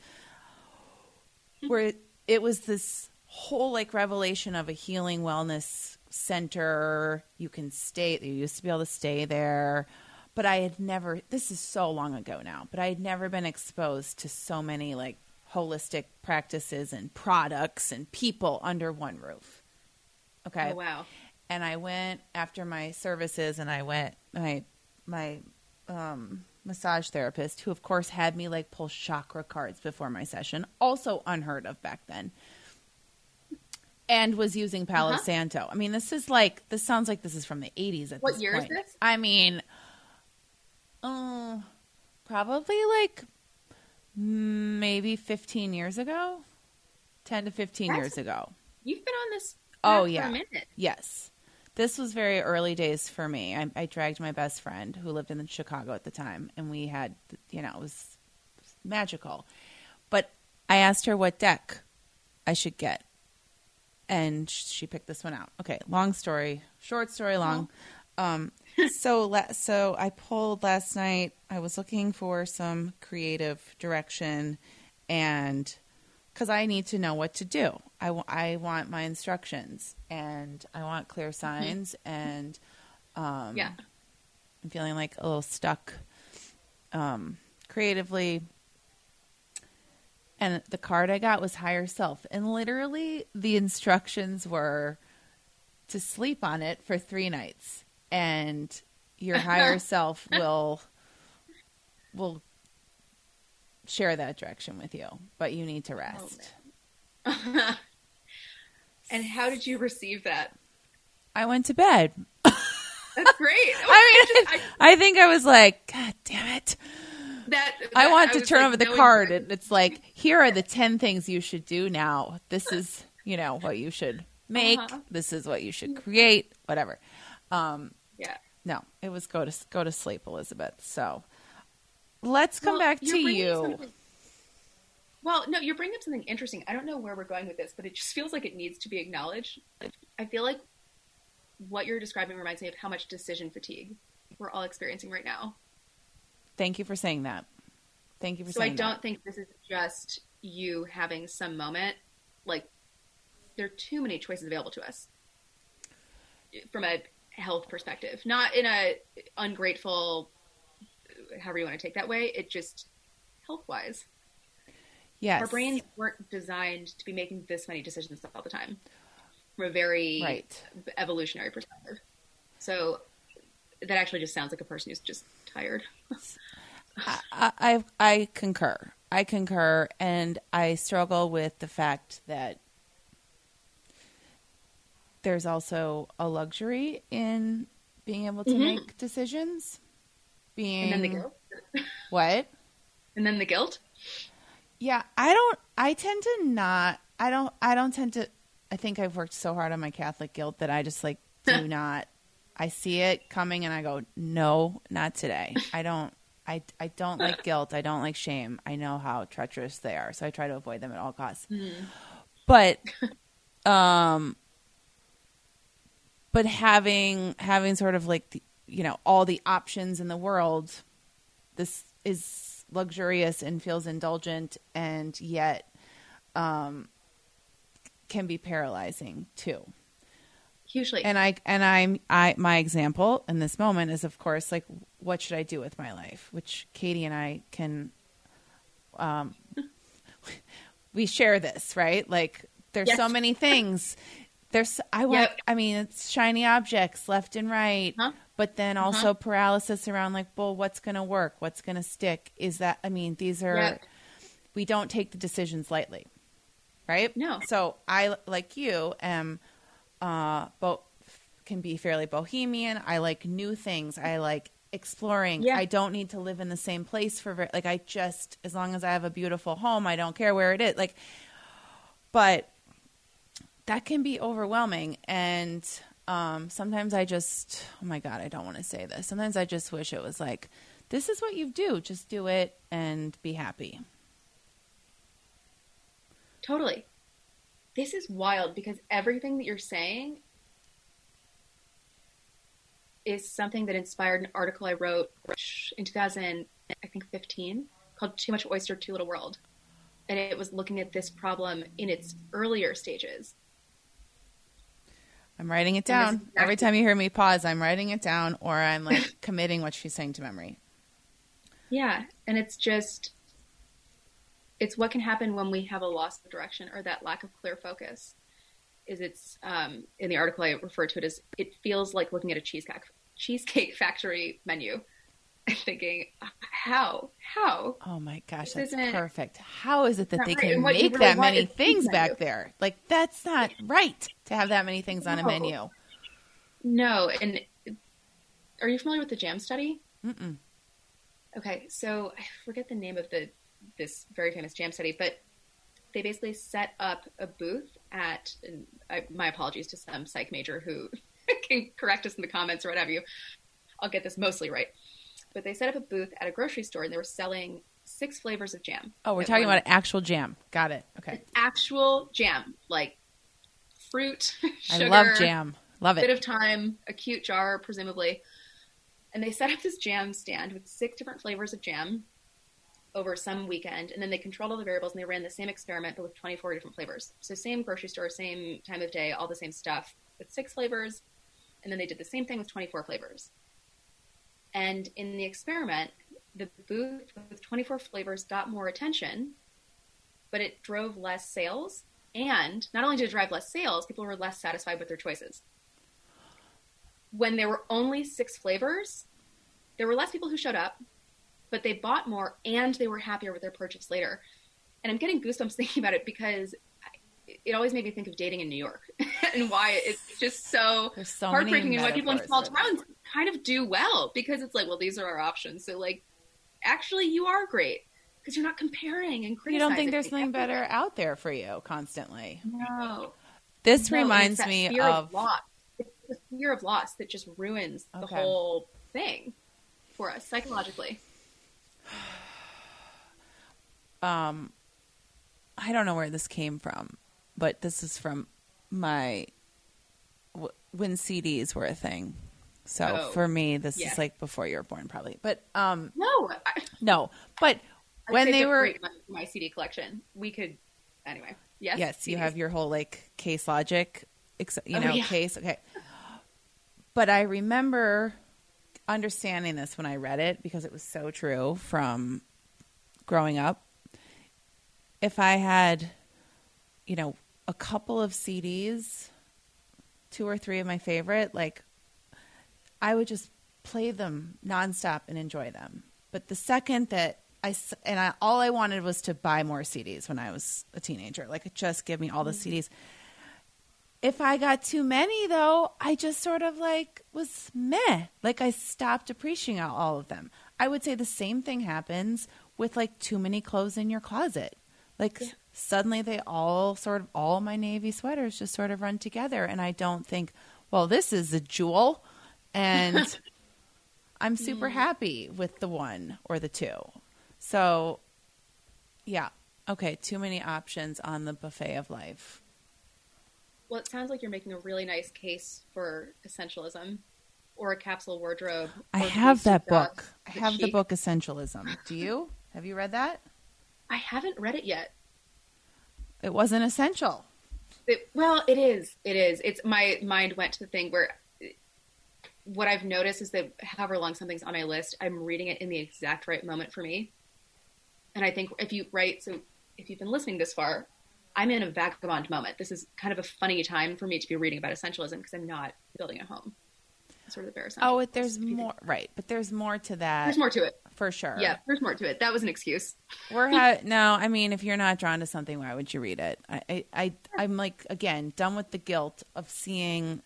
Hmm. Where it, it was this whole like revelation of a healing wellness center. You can stay, you used to be able to stay there. But I had never, this is so long ago now, but I had never been exposed to so many like holistic practices and products and people under one roof. Okay Oh, wow. and I went after my services and I went my my um massage therapist who of course had me like pull chakra cards before my session also unheard of back then and was using Palo Uh-huh. Santo. I mean this is like this sounds like this is from the 80s at What year is this? I mean uh, probably like maybe 15 years ago. 10 to 15 That's- years ago. You've been on this Oh, for yeah. a minute. Yes. This was very early days for me. I, I dragged my best friend who lived in Chicago at the time, and we had, you know, it was magical. But I asked her what deck I should get, and she picked this one out. Okay, long story, short story long. Um, so la- so I pulled last night. I was looking for some creative direction, and because I need to know what to do. I, w- I want my instructions and I want clear signs and um, Yeah. I'm feeling like a little stuck um, creatively. And the card I got was higher self, and literally the instructions were to sleep on it for three nights, and your higher self will will share that direction with you, but you need to rest. and how did you receive that? I went to bed. That's great. I mean, I- I think I was like, God damn it. that, I that- want to turn like over the knowing card, and it's like, here are the 10 things you should do now. This is, you know, what you should make. Uh-huh. This is what you should create, whatever. Um, Yeah. no, it was go to go to sleep, Elizabeth. So let's come Well, back to you. Well, no, you're bringing up something interesting. I don't know where we're going with this, but it just feels like it needs to be acknowledged. I feel like what you're describing reminds me of how much decision fatigue we're all experiencing right now. Thank you for saying that. Thank you for So I don't that. think this is just you having some moment. Like, there are too many choices available to us from a health perspective. Not in a ungrateful, however you want to take that way. It just health wise. Yes. Our brains weren't designed to be making this many decisions all the time from a very Right. evolutionary perspective. So that actually just sounds like a person who's just tired. I, I I concur. I concur, and I struggle with the fact that there's also a luxury in being able to Mhm. make decisions. Being And then the guilt. what? And then the guilt. Yeah, I don't. I tend to not. I don't. I don't tend to. I think I've worked so hard on my Catholic guilt that I just like do not. I see it coming and I go, no, not today. I don't. I I don't like guilt. I don't like shame. I know how treacherous they are, so I try to avoid them at all costs. But, um, but having having sort of like the, you know all the options in the world, this is luxurious and feels indulgent, and yet, um, can be paralyzing too. hugely. And I and I'm I my example in this moment is of course like what should I do with my life, which Cady and I can um we share this, right? Like there's Yes. so many things. There's I want Yep. I mean it's shiny objects left and right. Huh? But then also paralysis around like, well, what's going to work? What's going to stick? Is that I mean, these are Yep. we don't take the decisions lightly. Right? No. So I like you am uh bo- can be fairly bohemian. I like new things. I like exploring. Yeah. I don't need to live in the same place for like I just as long as I have a beautiful home, I don't care where it is. Like but that can be overwhelming and um sometimes I just oh my god, I don't want to say this. Sometimes I just wish it was like this is what you do. Just do it and be happy. Totally. This is wild because everything that you're saying is something that inspired an article I wrote in 2000, I think 15, called Too Much Oyster, Too Little World. And it was looking at this problem in its earlier stages. I'm writing it down. is Every time you hear me pause, I'm writing it down or I'm like committing what she's saying to memory. Yeah. And it's just, it's what can happen when we have a loss of direction or that lack of clear focus. Is it's um, in the article I refer to it as it feels like looking at a cheesecake cheesecake factory menu thinking how how Oh my gosh, This that's perfect. How is it that they right. can make really that many things pizza back there? Like that's not right to have that many things on a menu. no and are you familiar with the jam study Mm-mm. okay so I forget the name of the this very famous jam study but they basically set up a booth at and I, my apologies to some psych major who can correct us in the comments or what have you I'll get this mostly right but they set up a booth at a grocery store and they were selling six flavors of jam Oh, we're talking one- about actual jam. Got it. Okay. actual jam like fruit I sugar, love jam. Love it. bit of time, a cute jar, presumably. And they set up this jam stand with six different flavors of jam over some weekend, and then they controlled all the variables and they ran the same experiment but with 24 different flavors. So same grocery store, same time of day, all the same stuff with six flavors, and then they did the same thing with 24 flavors. And in the experiment, the booth with 24 flavors got more attention, but it drove less sales. And not only did it drive less sales, people were less satisfied with their choices when there were only six flavors, there were less people who showed up, but they bought more and they were happier with their purchase later. And I'm getting goosebumps thinking about it because it always made me think of dating in New York and why it's just so so heartbreaking and why people in small towns kind of do well because it's like, well, these are our options. So like, actually, you are great because you're not comparing and You don't think there's something better out there for you constantly? No. This No, reminds me fear of loss. It's the fear of loss that just ruins the whole thing for us psychologically. um I don't know where this came from, but this is from my w- when CDs were a thing. So Oh, for me, this yeah. is like before you were born, probably. But um, No, I, no. But I when they were, for my CD collection, we could anyway. Yes, yes, you have your whole like case logic, ex- you Oh, know, yeah. case. Okay. But I remember understanding this when I read it because it was so true from growing up. If I had, you know, a couple of CDs, two or three of my favorite, like I would just play them nonstop and enjoy them. But the second that I and I, all I wanted was to buy more CDs when I was a teenager, like just give me all the mm-hmm. CDs. If I got too many, though, I just sort of like was meh. Like I stopped appreciating all of them. I would say the same thing happens with like too many clothes in your closet. Like Yeah. Suddenly they all sort of all my navy sweaters just sort of run together, and I don't think, well, this is a jewel, and I'm hmm. super happy with the one or the two. So, yeah, okay, too many options on the buffet of life. Well, it sounds like you're making a really nice case for essentialism or a capsule wardrobe. I have that book. I have the book Essentialism. Do you? Have you read that? I haven't read it yet. It wasn't essential. It, well, it is. It is. It's my mind went to the thing where what I've noticed is that however long something's on my list, I'm reading it in the exact right moment for me. And I think if you write, so if you've been listening this far, I'm in a vagabond moment. This is kind of a funny time for me to be reading about essentialism because I'm not building a home. Sort of the bare Oh, there's more, right? But there's more to that. There's more to it for sure. Yeah, there's more to it. That was an excuse. We're ha- no, I mean, if you're not drawn to something, why would you read it? I, I, I, I'm like again done with the guilt of seeing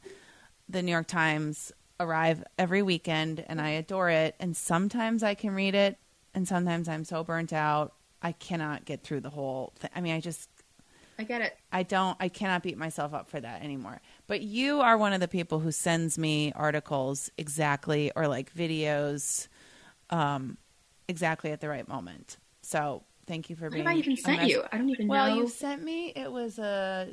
the New York Times arrive every weekend, and I adore it. And sometimes I can read it, and sometimes I'm so burnt out I cannot get through the whole thing. I mean, I just I get it. I don't. I cannot beat myself up for that anymore. But you are one of the people who sends me articles exactly or like videos, um, exactly at the right moment. So thank you for what being. What have I even sent you? I don't even well, know. Well, you sent me. It was a.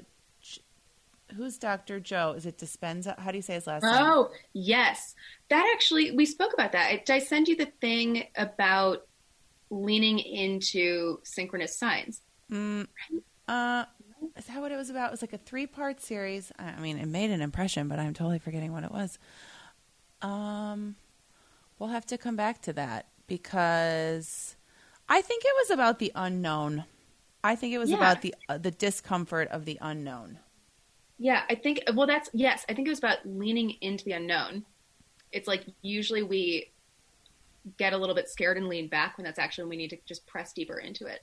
Who's Dr. Joe? Is it Dispenza? How do you say his last oh, name? Oh, yes. That actually, we spoke about that. Did I send you the thing about leaning into synchronous signs? Mm, uh, is that what it was about? It was like a three part series. I mean, it made an impression, but I'm totally forgetting what it was. Um, we'll have to come back to that because I think it was about the unknown. I think it was yeah. about the uh, the discomfort of the unknown. Yeah, I think. Well, that's yes. I think it was about leaning into the unknown. It's like usually we get a little bit scared and lean back when that's actually when we need to just press deeper into it.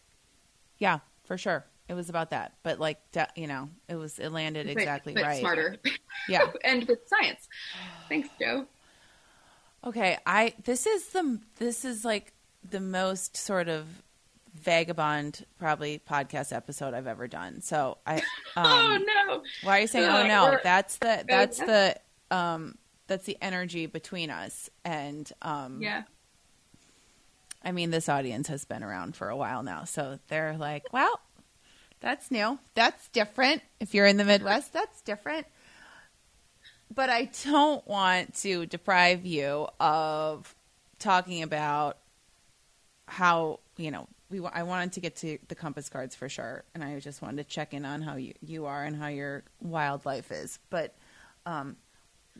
Yeah, for sure. It was about that, but like you know, it was it landed exactly but, but right. Smarter, yeah, and with science. Thanks, Joe. Okay, I this is the this is like the most sort of vagabond probably podcast episode I've ever done. So I um, oh no, why are you saying oh no? That's the that's the um that's the energy between us and um yeah. I mean, this audience has been around for a while now, so they're like, well, that's new. That's different. If you're in the Midwest, that's different. But I don't want to deprive you of talking about how, you know, we I wanted to get to the compass cards for sure, and I just wanted to check in on how you, you are and how your wildlife is. But um,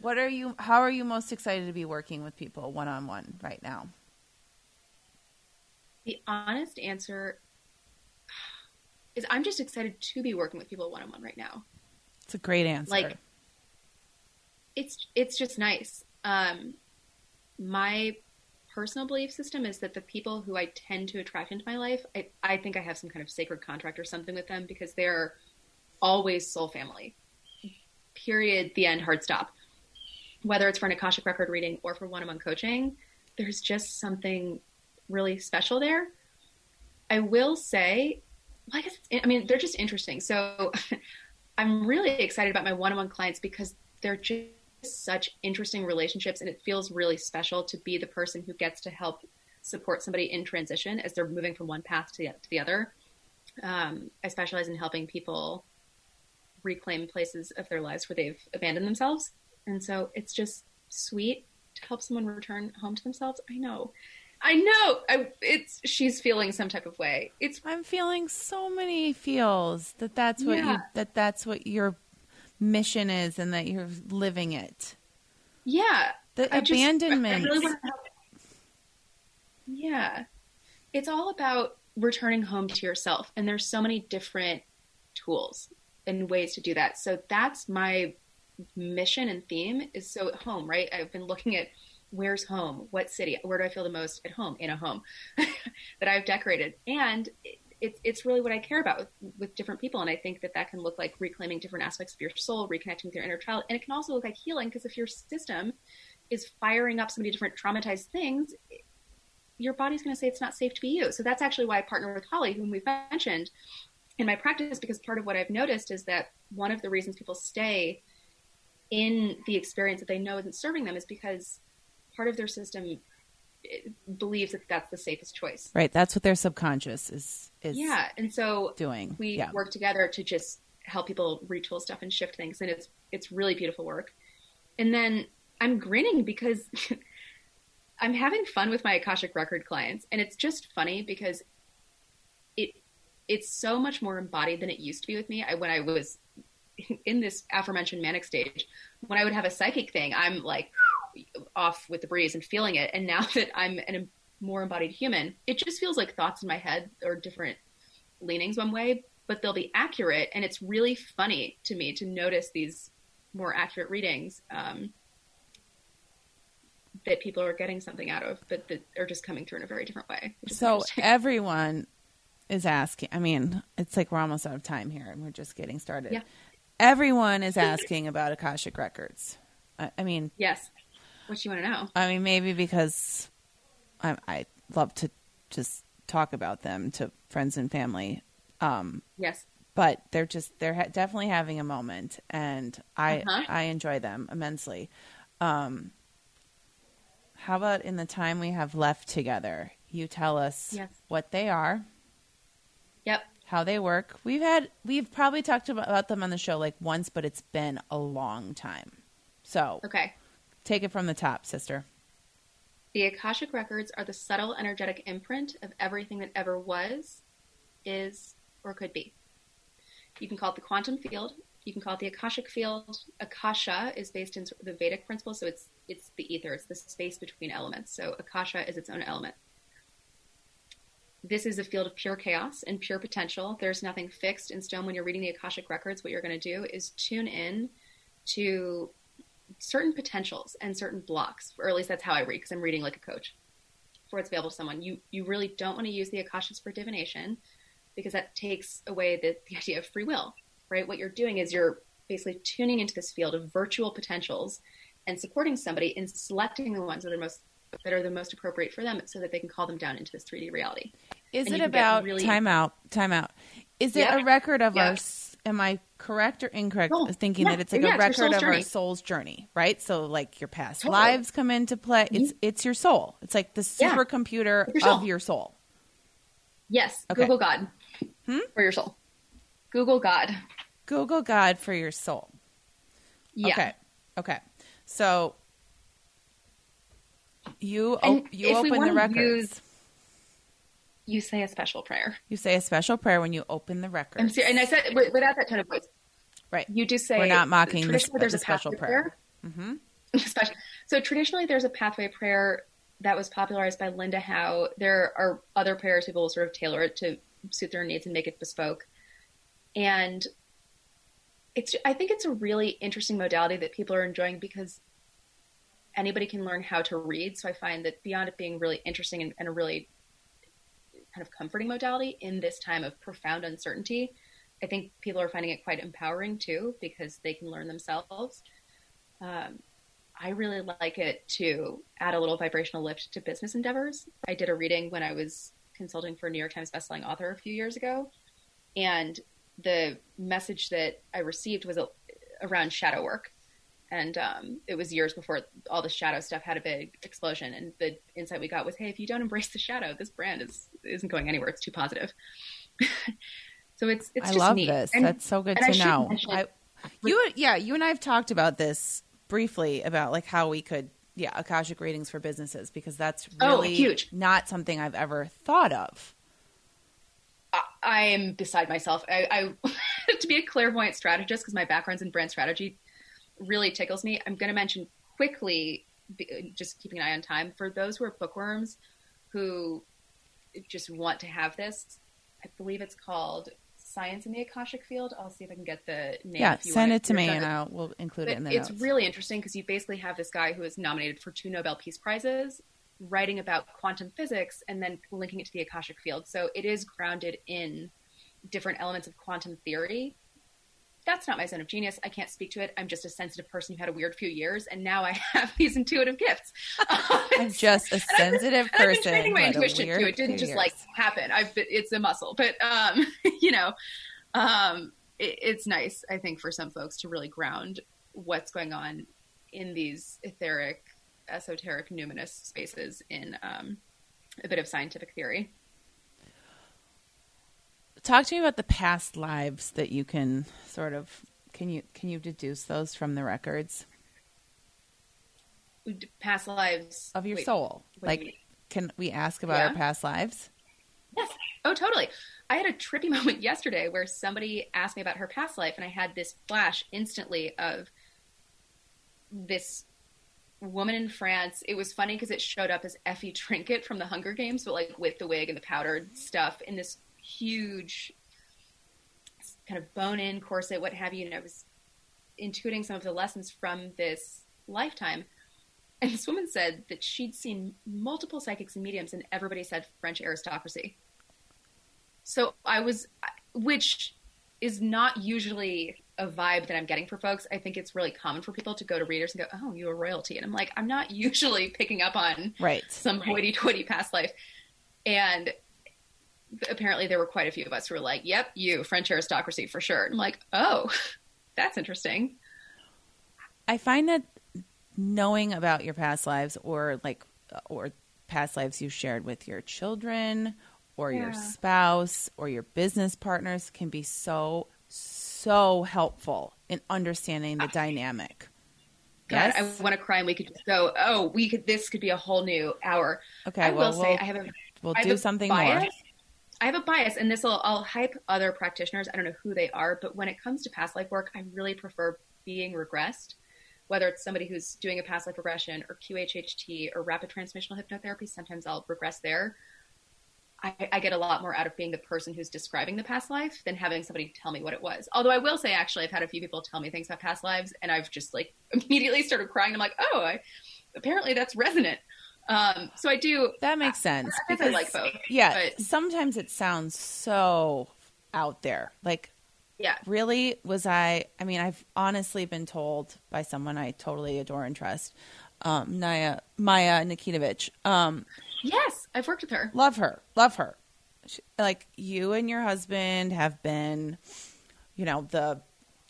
what are you? How are you most excited to be working with people one on one right now? The honest answer is I'm just excited to be working with people one on one right now. It's a great answer. Like it's it's just nice. Um, my personal belief system is that the people who I tend to attract into my life, I, I think I have some kind of sacred contract or something with them because they're always soul family. Period. The end. Hard stop. Whether it's for an Akashic record reading or for one-on-one coaching, there's just something really special there. I will say, well, I guess I mean they're just interesting. So I'm really excited about my one-on-one clients because they're just such interesting relationships, and it feels really special to be the person who gets to help support somebody in transition as they're moving from one path to the, to the other. Um, I specialize in helping people reclaim places of their lives where they've abandoned themselves, and so it's just sweet to help someone return home to themselves. I know I know. I, it's she's feeling some type of way. It's I'm feeling so many feels that that's what yeah. you that that's what your mission is and that you're living it. Yeah. The I abandonment. Just, really yeah. It's all about returning home to yourself and there's so many different tools and ways to do that. So that's my mission and theme is so at home, right? I've been looking at where's home? What city? Where do I feel the most at home? In a home that I've decorated. And it, it, it's really what I care about with, with, different people. And I think that that can look like reclaiming different aspects of your soul, reconnecting with your inner child. And it can also look like healing because if your system is firing up so many different traumatized things, your body's going to say it's not safe to be you. So that's actually why I partner with Holly, whom we've mentioned in my practice, because part of what I've noticed is that one of the reasons people stay in the experience that they know isn't serving them is because part of their system believes that that's the safest choice. Right. That's what their subconscious is. is yeah. And so doing. We yeah. work together to just help people retool stuff and shift things, and it's it's really beautiful work. And then I'm grinning because I'm having fun with my Akashic Record clients, and it's just funny because it it's so much more embodied than it used to be with me. I, when I was in this aforementioned manic stage, when I would have a psychic thing, I'm like off with the breeze and feeling it. And now that I'm an, a more embodied human, it just feels like thoughts in my head or different leanings one way, but they'll be accurate. And it's really funny to me to notice these more accurate readings um, that people are getting something out of, but that are just coming through in a very different way. So everyone is asking. I mean, it's like we're almost out of time here, and we're just getting started. Yeah. Everyone is asking about Akashic records. I, I mean, yes. What you want to know? I mean, maybe because I, I love to just talk about them to friends and family. Um, yes. But they're just they're ha- definitely having a moment, and I Uh-huh. I enjoy them immensely. Um, how about in the time we have left together, you tell us Yes. what they are, Yep. how they work. We've had we've probably talked about, about them on the show like once, but it's been a long time. So Okay. Take it from the top, sister. The Akashic records are the subtle energetic imprint of everything that ever was, is, or could be. You can call it the quantum field. You can call it the Akashic field. Akasha is based in the Vedic principle, so it's it's the ether. It's the space between elements. So Akasha is its own element. This is a field of pure chaos and pure potential. There's nothing fixed in stone when you're reading the Akashic records. What you're going to do is tune in to certain potentials and certain blocks, or at least that's how I read because I'm reading like a coach for what's available to someone. You you really don't want to use the Akashas for divination because that takes away the, the idea of free will, right? What you're doing is you're basically tuning into this field of virtual potentials and supporting somebody in selecting the ones that are most that are the most appropriate for them so that they can call them down into this 3D reality. Is And it you can get about really- time out? Time out. Is it Yeah. a record of Yeah. our? Am I correct or incorrect? No. Thinking Yeah. that it's like Yeah, a record of our soul's journey, right? So like your past Totally. Mm-hmm. lives come into play. It's it's your soul. It's like the supercomputer your of your soul. Yes, Okay. Google God Hmm? for your soul. Google God. Google God for your soul. Yeah. Okay. Okay. So you op- you open the records. use- You say a special prayer. You say a special prayer when you open the records. I'm serious, and I said without that tone of voice. Right. You do say We're not mocking the there's the a special pathway prayer. Mm-hmm. So traditionally, there's a pathway prayer that was popularized by Linda Howe. There are other prayers people will sort of tailor it to suit their needs and make it bespoke. And it's I think it's a really interesting modality that people are enjoying because anybody can learn how to read. So I find that beyond it being really interesting and, and a really kind of comforting modality in this time of profound uncertainty, I think people are finding it quite empowering too because they can learn themselves. Um, I really like it to add a little vibrational lift to business endeavors. I did a reading when I was consulting for a New York Times bestselling author a few years ago, and the message that I received was around shadow work. And um, it was years before all the shadow stuff had a big explosion. And the insight we got was, hey, if you don't embrace the shadow, this brand is isn't going anywhere. It's too positive. so it's it's I just love neat. this. And- That's so good I to should know. mention- I, you, yeah, you and I have talked about this briefly about like how we could, yeah, akashic readings for businesses because that's Oh, really huge. not something I've ever thought of. I, I am beside myself. I, I to be a clairvoyant strategist because my background's in brand strategy really tickles me. I'm going to mention quickly, just keeping an eye on time, for those who are bookworms who just want to have this. I believe it's called Science in the Akashic Field. I'll see if I can get the name. Yeah, if you send it to me and I'll we'll include it in the it's notes. really interesting because you basically have this guy who is nominated for two Nobel Peace Prizes writing about quantum physics and then linking it to the Akashic field. So it is grounded in different elements of quantum theory. That's not my zone of genius. I can't speak to it. I'm just a sensitive person who had a weird few years, and now I have these intuitive gifts. I'm just a sensitive I've been person. training my who had a intuition too. It didn't just like happen. I've been, it's a muscle, but um, you know, um, it, it's nice. I think for some folks to really ground what's going on in these etheric, esoteric, numinous spaces in um, a bit of scientific theory. Talk to me about the past lives that you can sort of can you can you deduce those from the records Past lives of your wait, soul? you Like, can we ask about Yeah. our past lives? Yes. Oh, totally. I had a trippy moment yesterday where somebody asked me about her past life, and I had this flash instantly of this woman in France. It was funny because it showed up as Effie Trinket from the Hunger Games, but like with the wig and the powdered stuff in this huge kind of bone in corset, what have you. And I was intuiting some of the lessons from this lifetime. And this woman said that she'd seen multiple psychics and mediums, and everybody said French aristocracy. So I was, which is not usually a vibe that I'm getting for folks. I think it's really common for people to go to readers and go, "Oh, you're royalty," and I'm like, I'm not usually picking up on right some hoity-toity past life. And apparently, there were quite a few of us who were like, "Yep, you French aristocracy for sure." I'm like, "Oh, that's interesting." I find that knowing about your past lives or like uh, or past lives you shared with your children or yeah. your spouse or your business partners can be so so helpful in understanding the dynamic. God, yes? I want to cry and we could just go, oh, we could this could be a whole new hour. Okay, I well, will say we'll, I have a we'll I do something bias. more. I have a bias and this will I'll hype other practitioners. I don't know who they are, but when it comes to past life work, I really prefer being regressed whether it's somebody who's doing a past life regression or QHHT or rapid transmissional hypnotherapy, sometimes I'll regress there. I, I, get a lot more out of being the person who's describing the past life than having somebody tell me what it was. Although I will say, actually, I've had a few people tell me things about past lives, and I've just like immediately started crying. I'm like, oh, I, apparently that's resonant. Um, so I do. That makes sense. I, because, I like both. Yeah. But, sometimes it sounds so out there. Like yeah. Really? Was I? I mean, I've honestly been told by someone I totally adore and trust, um, Naya Maya Nikitovich. Um, yes, I've worked with her. Love her. Love her. She, like you and your husband have been, you know, the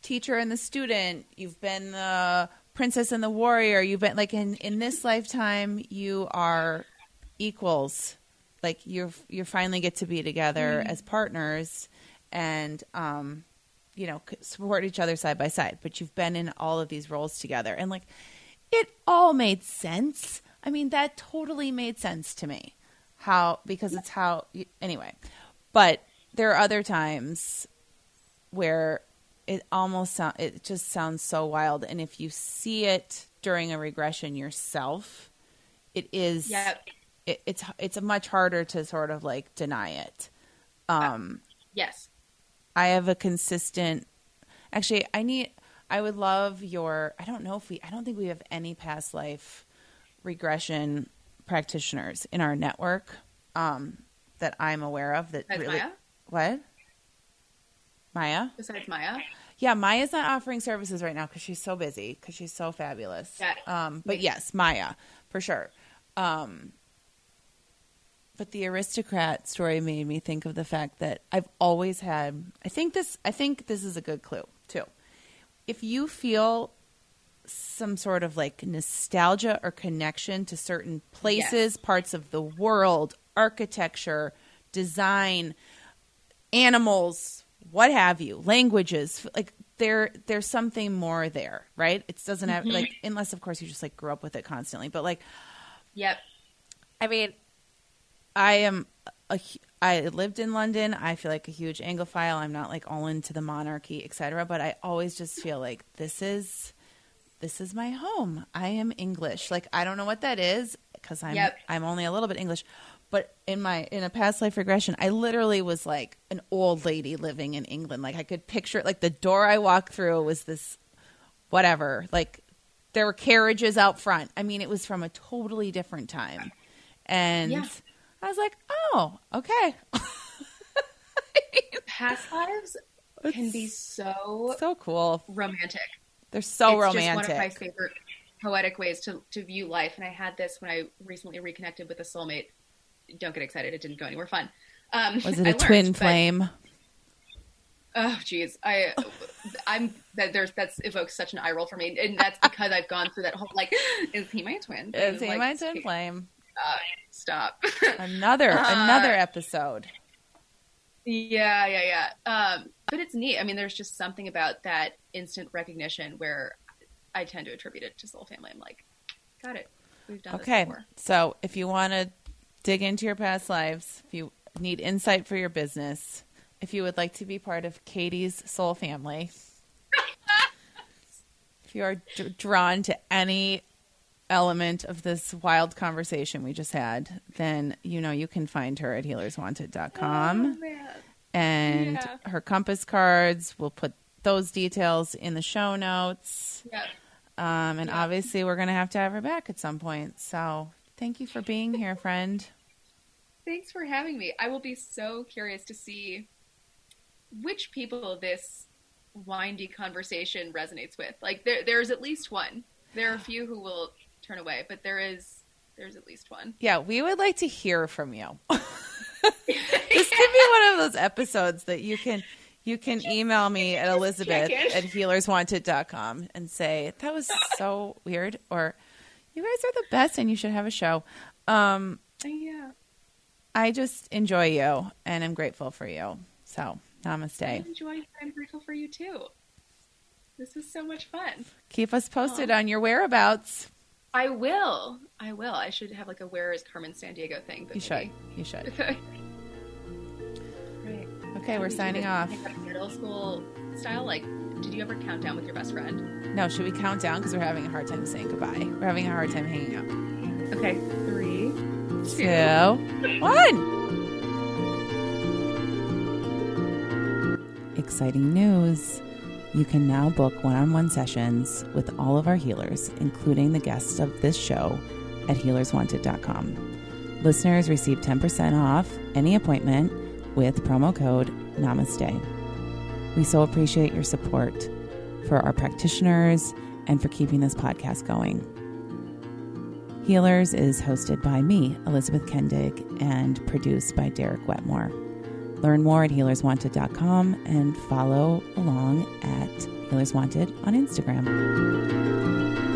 teacher and the student. You've been the princess and the warrior. You've been like in in this lifetime, you are equals. Like you're you finally get to be together mm. as partners and um you know support each other side by side but you've been in all of these roles together and like it all made sense i mean that totally made sense to me how because it's how anyway but there are other times where it almost sound it just sounds so wild and if you see it during a regression yourself it is yep. it, it's it's a much harder to sort of like deny it um yes I have a consistent. Actually, I need. I would love your. I don't know if we. I don't think we have any past life regression practitioners in our network um, that I'm aware of. That really. Maya? What? Maya. Besides Maya. Yeah, Maya's not offering services right now because she's so busy because she's so fabulous. Yeah. Um, but yes, Maya for sure. Um, but the aristocrat story made me think of the fact that I've always had I think this I think this is a good clue too. If you feel some sort of like nostalgia or connection to certain places, yes. parts of the world, architecture, design, animals, what have you, languages, like there there's something more there, right? It doesn't have mm-hmm. like unless of course you just like grew up with it constantly, but like Yep. I mean, I am a, I lived in London. I feel like a huge Anglophile. I'm not like all into the monarchy, etc. But I always just feel like this is this is my home. I am English. Like I don't know what that is because I'm yep. I'm only a little bit English. But in my in a past life regression, I literally was like an old lady living in England. Like I could picture it. Like the door I walked through was this whatever. Like there were carriages out front. I mean, it was from a totally different time. And yeah I was like, oh, okay. Past lives can be so so cool, romantic. They're so it's romantic. Just one of my favorite poetic ways to to view life. And I had this when I recently reconnected with a soulmate. Don't get excited; it didn't go anywhere fun. Um, Was it a twin flame? Oh, geez, I, I'm that there's that's evokes such an eye roll for me, and that's because I've gone through that whole like, is he my twin? Is he like, my twin flame? Uh, stop. another uh, another episode. Yeah, yeah, yeah. Um, but it's neat. I mean, there's just something about that instant recognition where I tend to attribute it to soul family. I'm like, got it. We've done okay. So if you want to dig into your past lives, if you need insight for your business, if you would like to be part of Cady's soul family, if you are d- drawn to any element of this wild conversation we just had, then you know you can find her at healerswanted.com. Oh, and Yeah. her compass cards. We'll put those details in the show notes. Yep. Um, and Yeah. obviously, we're going to have to have her back at some point. So thank you for being here, friend. Thanks for having me. I will be so curious to see which people this windy conversation resonates with. Like there there's at least one. There are a few who will turn away, but there is there's at least one. Yeah, we would like to hear from you. this could be one of those episodes that you can you can email me at elizabeth at healerswanted.com and say that was so weird or you guys are the best and you should have a show um Yeah. I just enjoy you and i'm grateful for you so namaste. I enjoy I'm grateful for you too. This was so much fun. keep us posted on your whereabouts I will. I will. I should have like a where is Carmen Sandiego thing. but you should you should Okay. Right. okay we're signing off middle school style. Like, did you ever count down with your best friend? no should we count down because we're having a hard time saying goodbye we're having a hard time hanging up Okay, three, two, one. Exciting news! You can now book one on one sessions with all of our healers, including the guests of this show, at healerswanted.com. Listeners receive 10% off any appointment with promo code NAMASTE. We so appreciate your support for our practitioners and for keeping this podcast going. Healers is hosted by me, Elizabeth Kendig, and produced by Derek Wetmore. Learn more at healerswanted.com and follow along at Healers Wanted on Instagram.